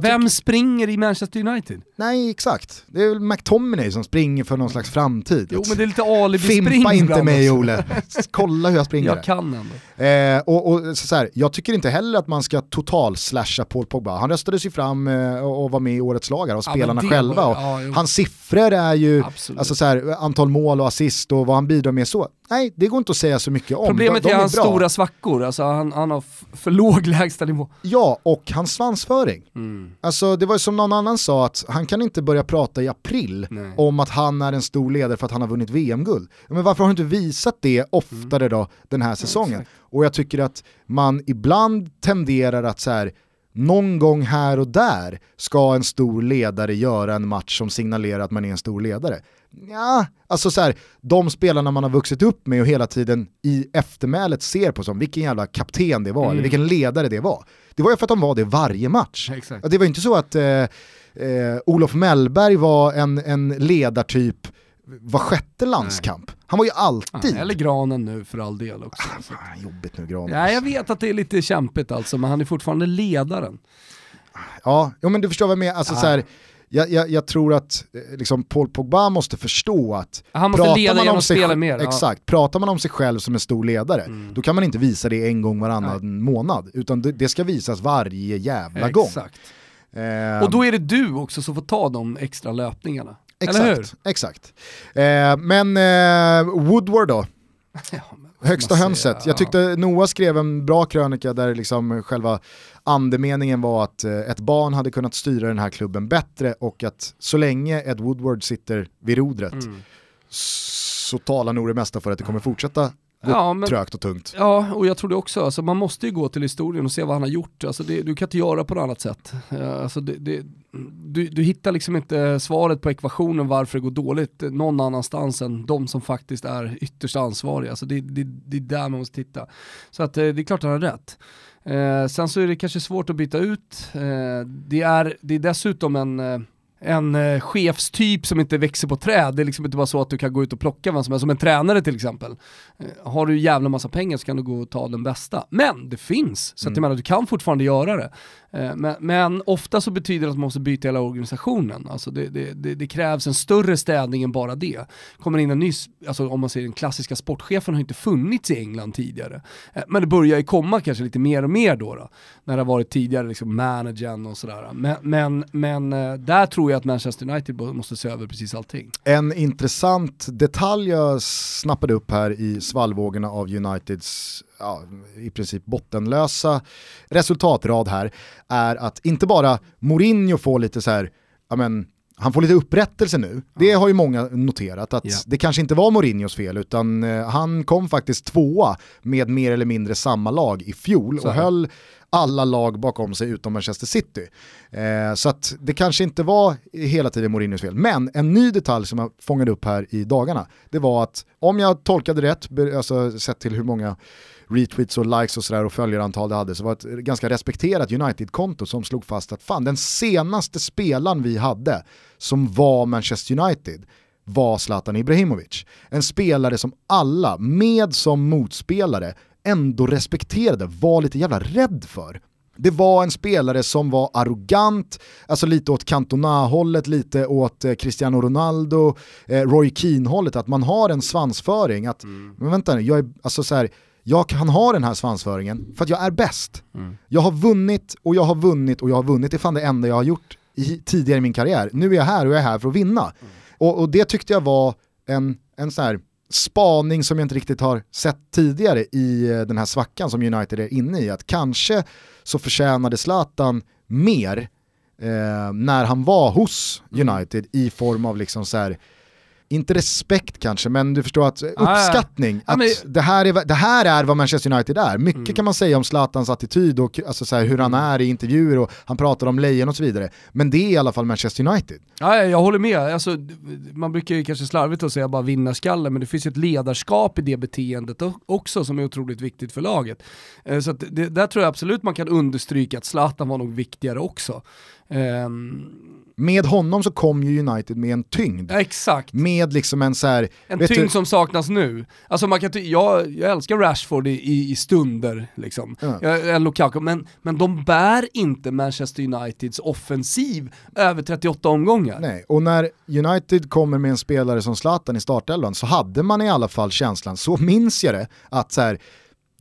Vem springer i Manchester United? nej exakt, det är väl McTominay som springer för någon slags framtid. Jo men det är lite alibi-spring Fimpa inte mig. Ole, kolla hur jag springer. Jag kan ändå. Eh, och, och så så här, jag tycker inte heller att man ska total slasha Paul Pogba. Han röstades ju fram eh, och var med i årets lag här, och Ja, spelarna det själva. var- ja, hans siffror är ju, alltså så här, antal mål och assist och vad han bidrar med så. Nej, det går inte att säga så mycket om. Problemet de, de är hans bra. stora svackor, alltså han, han har för låg lägstanivå. Ja, och hans svansföring. Mm. Alltså det var som någon annan sa, att han kan inte börja prata i april Nej. om att han är en stor ledare för att han har vunnit VM-guld. Men varför har du inte visat det oftare då den här säsongen? exakt. och jag tycker att man ibland tenderar att så här, någon gång här och där ska en stor ledare göra en match som signalerar att man är en stor ledare. Ja, alltså så här, de spelarna man har vuxit upp med och hela tiden i eftermälet ser på som vilken jävla kapten det var, eller vilken ledare det var. Det var ju för att de var det varje match. Exakt. Det var ju inte så att eh, eh, Olof Mellberg var en, en ledartyp var sjätte landskamp. Han var ju alltid... Eller granen nu för all del också. Ah, fan, jobbigt nu Granqvist. Ja, jag vet att det är lite kämpigt alltså, men han är fortfarande ledaren. Ja, jo, men du förstår vad jag menar. Alltså, Ja. så här, jag, jag, jag tror att eh, liksom, Paul Pogba måste förstå att Han måste pratar leda man genom sj- mer, ja. Mm. Exakt, pratar man om sig själv som en stor ledare, då kan man inte visa det en gång varannan månad, utan det, det ska visas varje jävla gång. Exakt. Eh, Och då är det du också som får ta de extra löpningarna. Eller hur? Exakt, exakt. Eh, men eh, Woodward då, Ja, högsta hönset. Jag tyckte Noah skrev en bra krönika där liksom själva andemeningen var att eh, ett barn hade kunnat styra den här klubben bättre och att så länge Ed Woodward sitter vid rodret Mm. så talar nog det mesta för att det kommer fortsätta Ja, men- trögt och tungt. Ja, och jag tror det också. Alltså, man måste ju gå till historien och se vad han har gjort. Alltså, det, du kan inte göra på något annat sätt. Eh, Alltså, det, det, du, du hittar liksom inte svaret på ekvationen varför det går dåligt någon annanstans än de som faktiskt är ytterst ansvariga. Alltså, det, det, det är där man måste titta. Så att, eh, det är klart att han har rätt. Eh, sen så är det kanske svårt att byta ut. Eh, det, är, det är dessutom en eh, en eh, chefstyp som inte växer på träd. Det är liksom inte bara så att du kan gå ut och plocka vem som helst. Som en tränare till exempel. Eh, har du jävla massa pengar så kan du gå och ta den bästa. Men det finns, så att jag menar du kan fortfarande göra det. Eh, men, men ofta så betyder det att man måste byta hela organisationen. Alltså det, det, det, det krävs en större städning än bara det. Kommer in en ny, alltså om man ser den klassiska sportchefen har inte funnits i England tidigare. Eh, men det börjar ju komma kanske lite mer och mer då. då när det har varit tidigare liksom managern och sådär. Men, men, men eh, där tror jag att Manchester United måste se över precis allting. En intressant detalj jag snappade upp här i svallvågorna av Uniteds ja, i princip bottenlösa resultatrad här är att inte bara Mourinho får lite så här, ja men han får lite upprättelse nu. Det har ju många noterat att Ja. det kanske inte var Mourinhos fel utan eh, han kom faktiskt tvåa med mer eller mindre samma lag i fjol och höll alla lag bakom sig utom Manchester City. Eh, så att det kanske inte var hela tiden Mourinhos fel. Men en ny detalj som jag fångade upp här i dagarna, det var att om jag tolkade rätt, alltså sett till hur många retweets och likes och sådär och följarantal det hade, så var det ett ganska respekterat United-konto som slog fast att fan den senaste spelaren vi hade som var Manchester United var Zlatan Ibrahimovic. En spelare som alla, med som motspelare, ändå respekterade, var lite jävla rädd för. Det var en spelare som var arrogant, alltså lite åt Cantona-hållet, lite åt eh, Cristiano Ronaldo, eh, Roy Keane-hållet, att man har en svansföring, att men vänta nu, jag är, alltså så här, jag kan ha den här svansföringen för att jag är bäst. Mm. Jag har vunnit och jag har vunnit och jag har vunnit. Det är fan det enda jag har gjort i, tidigare i min karriär. Nu är jag här och jag är här för att vinna. Mm. Och, och det tyckte jag var en, en sån här spaning som jag inte riktigt har sett tidigare i eh, den här svackan som United är inne i. Att kanske så förtjänade Zlatan mer eh, när han var hos United i form av liksom så här inte respekt kanske, men du förstår att uppskattning. Ja, att men- det, här är, det här är vad Manchester United är. Mycket Mm. kan man säga om Zlatans attityd och alltså så här, hur han är i intervjuer och han pratar om lejon och så vidare. Men det är i alla fall Manchester United. Ja, jag håller med. Alltså, man brukar ju kanske slarvigt att säga bara vinnarskalle, men det finns ju ett ledarskap i det beteendet också som är otroligt viktigt för laget. Eh, Så det, där tror jag absolut man kan understryka att Zlatan var nog viktigare också. Ehm, Med honom så kom ju United med en tyngd. ja, exakt. Med liksom en så här, En tyngd du, som saknas nu. Alltså man kan jag, jag älskar Rashford i, i, stunder, liksom. Jag, jag, Lukaku, men, men de bär inte Manchester Uniteds offensiv över 38 omgångar. Nej, och när United kommer med en spelare som Zlatan i startelvan så hade man i alla fall känslan, så minns jag det, att så här,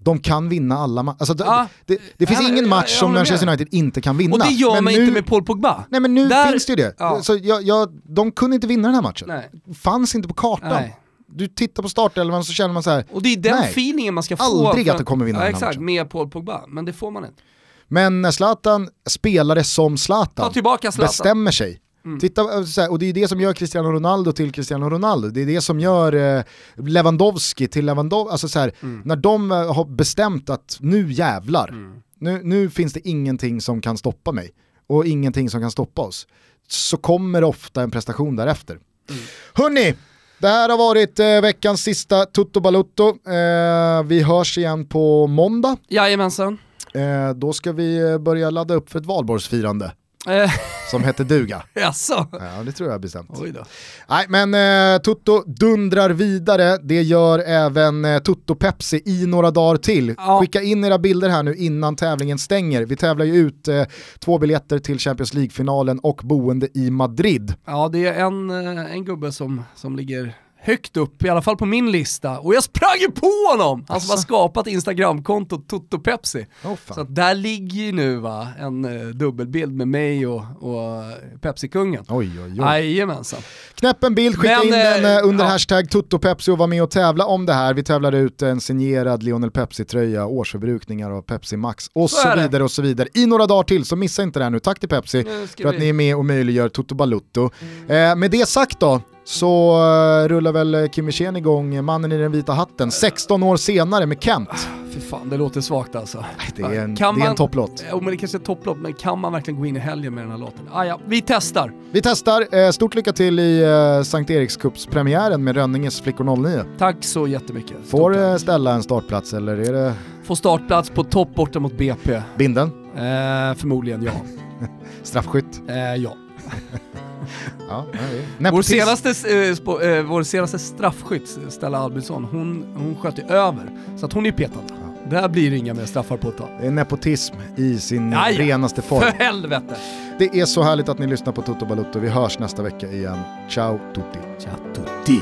de kan vinna alla matcher. Alltså, det- Ja. det, det finns ingen match som Manchester. United inte kan vinna. Och det gör Men man nu, inte med Paul Pogba. Nej men nu Där- finns det ju det. Ja. Så jag, jag, de kunde inte vinna den här matchen. Nej. Fanns inte på kartan. Nej. Du tittar på startelvan så känner man så här. Och det är den Nej, feelingen man ska få. aldrig att de kommer vinna ja, den här Exakt, matchen. med Paul Pogba. Men det får man inte. Men när Zlatan spelare som Zlatan. bestämmer sig. Mm. Titta, eh, och det är det som gör Cristiano Ronaldo till Cristiano Ronaldo. Det är det som gör eh, Lewandowski till Lewandowski. Alltså så här, Mm. När de eh, har bestämt att nu jävlar, Mm. nu, nu finns det ingenting som kan stoppa mig och ingenting som kan stoppa oss. Så kommer ofta en prestation därefter. Mm. Hörni, det här har varit eh, veckans sista Tutto Balutto. Eh, vi hörs igen på måndag. Jajamensan. Eh, då ska vi börja ladda upp för ett valborgsfirande som heter duga. jaså? Ja, det tror jag bestämt. Oj då. Nej, men eh, Tutto dundrar vidare. Det gör även eh, Tutto Pepsi i några dagar till. Ja. Skicka in era bilder här nu innan tävlingen stänger. Vi tävlar ju ut eh, två biljetter till Champions League-finalen och boende i Madrid. Ja, det är en, eh, en gubbe som, som ligger högt upp, i alla fall på min lista. Och jag sprang ju på honom! Han som har skapat Instagramkontot Toto Pepsi. Oh. Så att där ligger ju nu va, en eh, dubbelbild med mig och, och Pepsi-kungen. Oj, oj, oj. Jajamensan. Knäpp en bild, skicka Men, in den eh, under ja. hashtag TuttoPepsi och var med och tävla om det här. Vi tävlar ut en signerad Lionel Pepsi-tröja, årsförbrukningar av Pepsi Max och Så så, vidare och så vidare. I några dagar till, så missa inte det här nu. Tack till Pepsi för att vi- ni är med och möjliggör Toto Balutto. Eh, med det sagt då, så eh, rullar väl Kim Wirsén igång, mannen i den vita hatten, 16 år senare med Kent. Fy fan, det låter svagt alltså. Det är en, Kan det är en man- topplåt. Jo men det kanske är topplåt, men kan man verkligen gå in i helgen med den här låten? Ah, ja, vi testar. Vi testar, eh, stort lycka till i eh, Sankt Erikscupspremiären med Rönninges Flickor 09. Tack så jättemycket. Får Toppen. eh, ställa en startplats eller är det Får startplats på topp borta mot BP. binden? Eh, förmodligen ja. Straffskytt? Eh, ja. Ja, ja, Vår senaste, eh, eh, vår senaste straffskytt, Stella Albinsson, hon, hon sköt ju över. Så att hon är petad. Där blir det inga mer straffar på ett tag. Det är nepotism i sin Ja, ja. renaste form. För helvete! Det är så härligt att ni lyssnar på Toto Balutto. Vi hörs nästa vecka igen. Ciao tutti. Ciao tutti!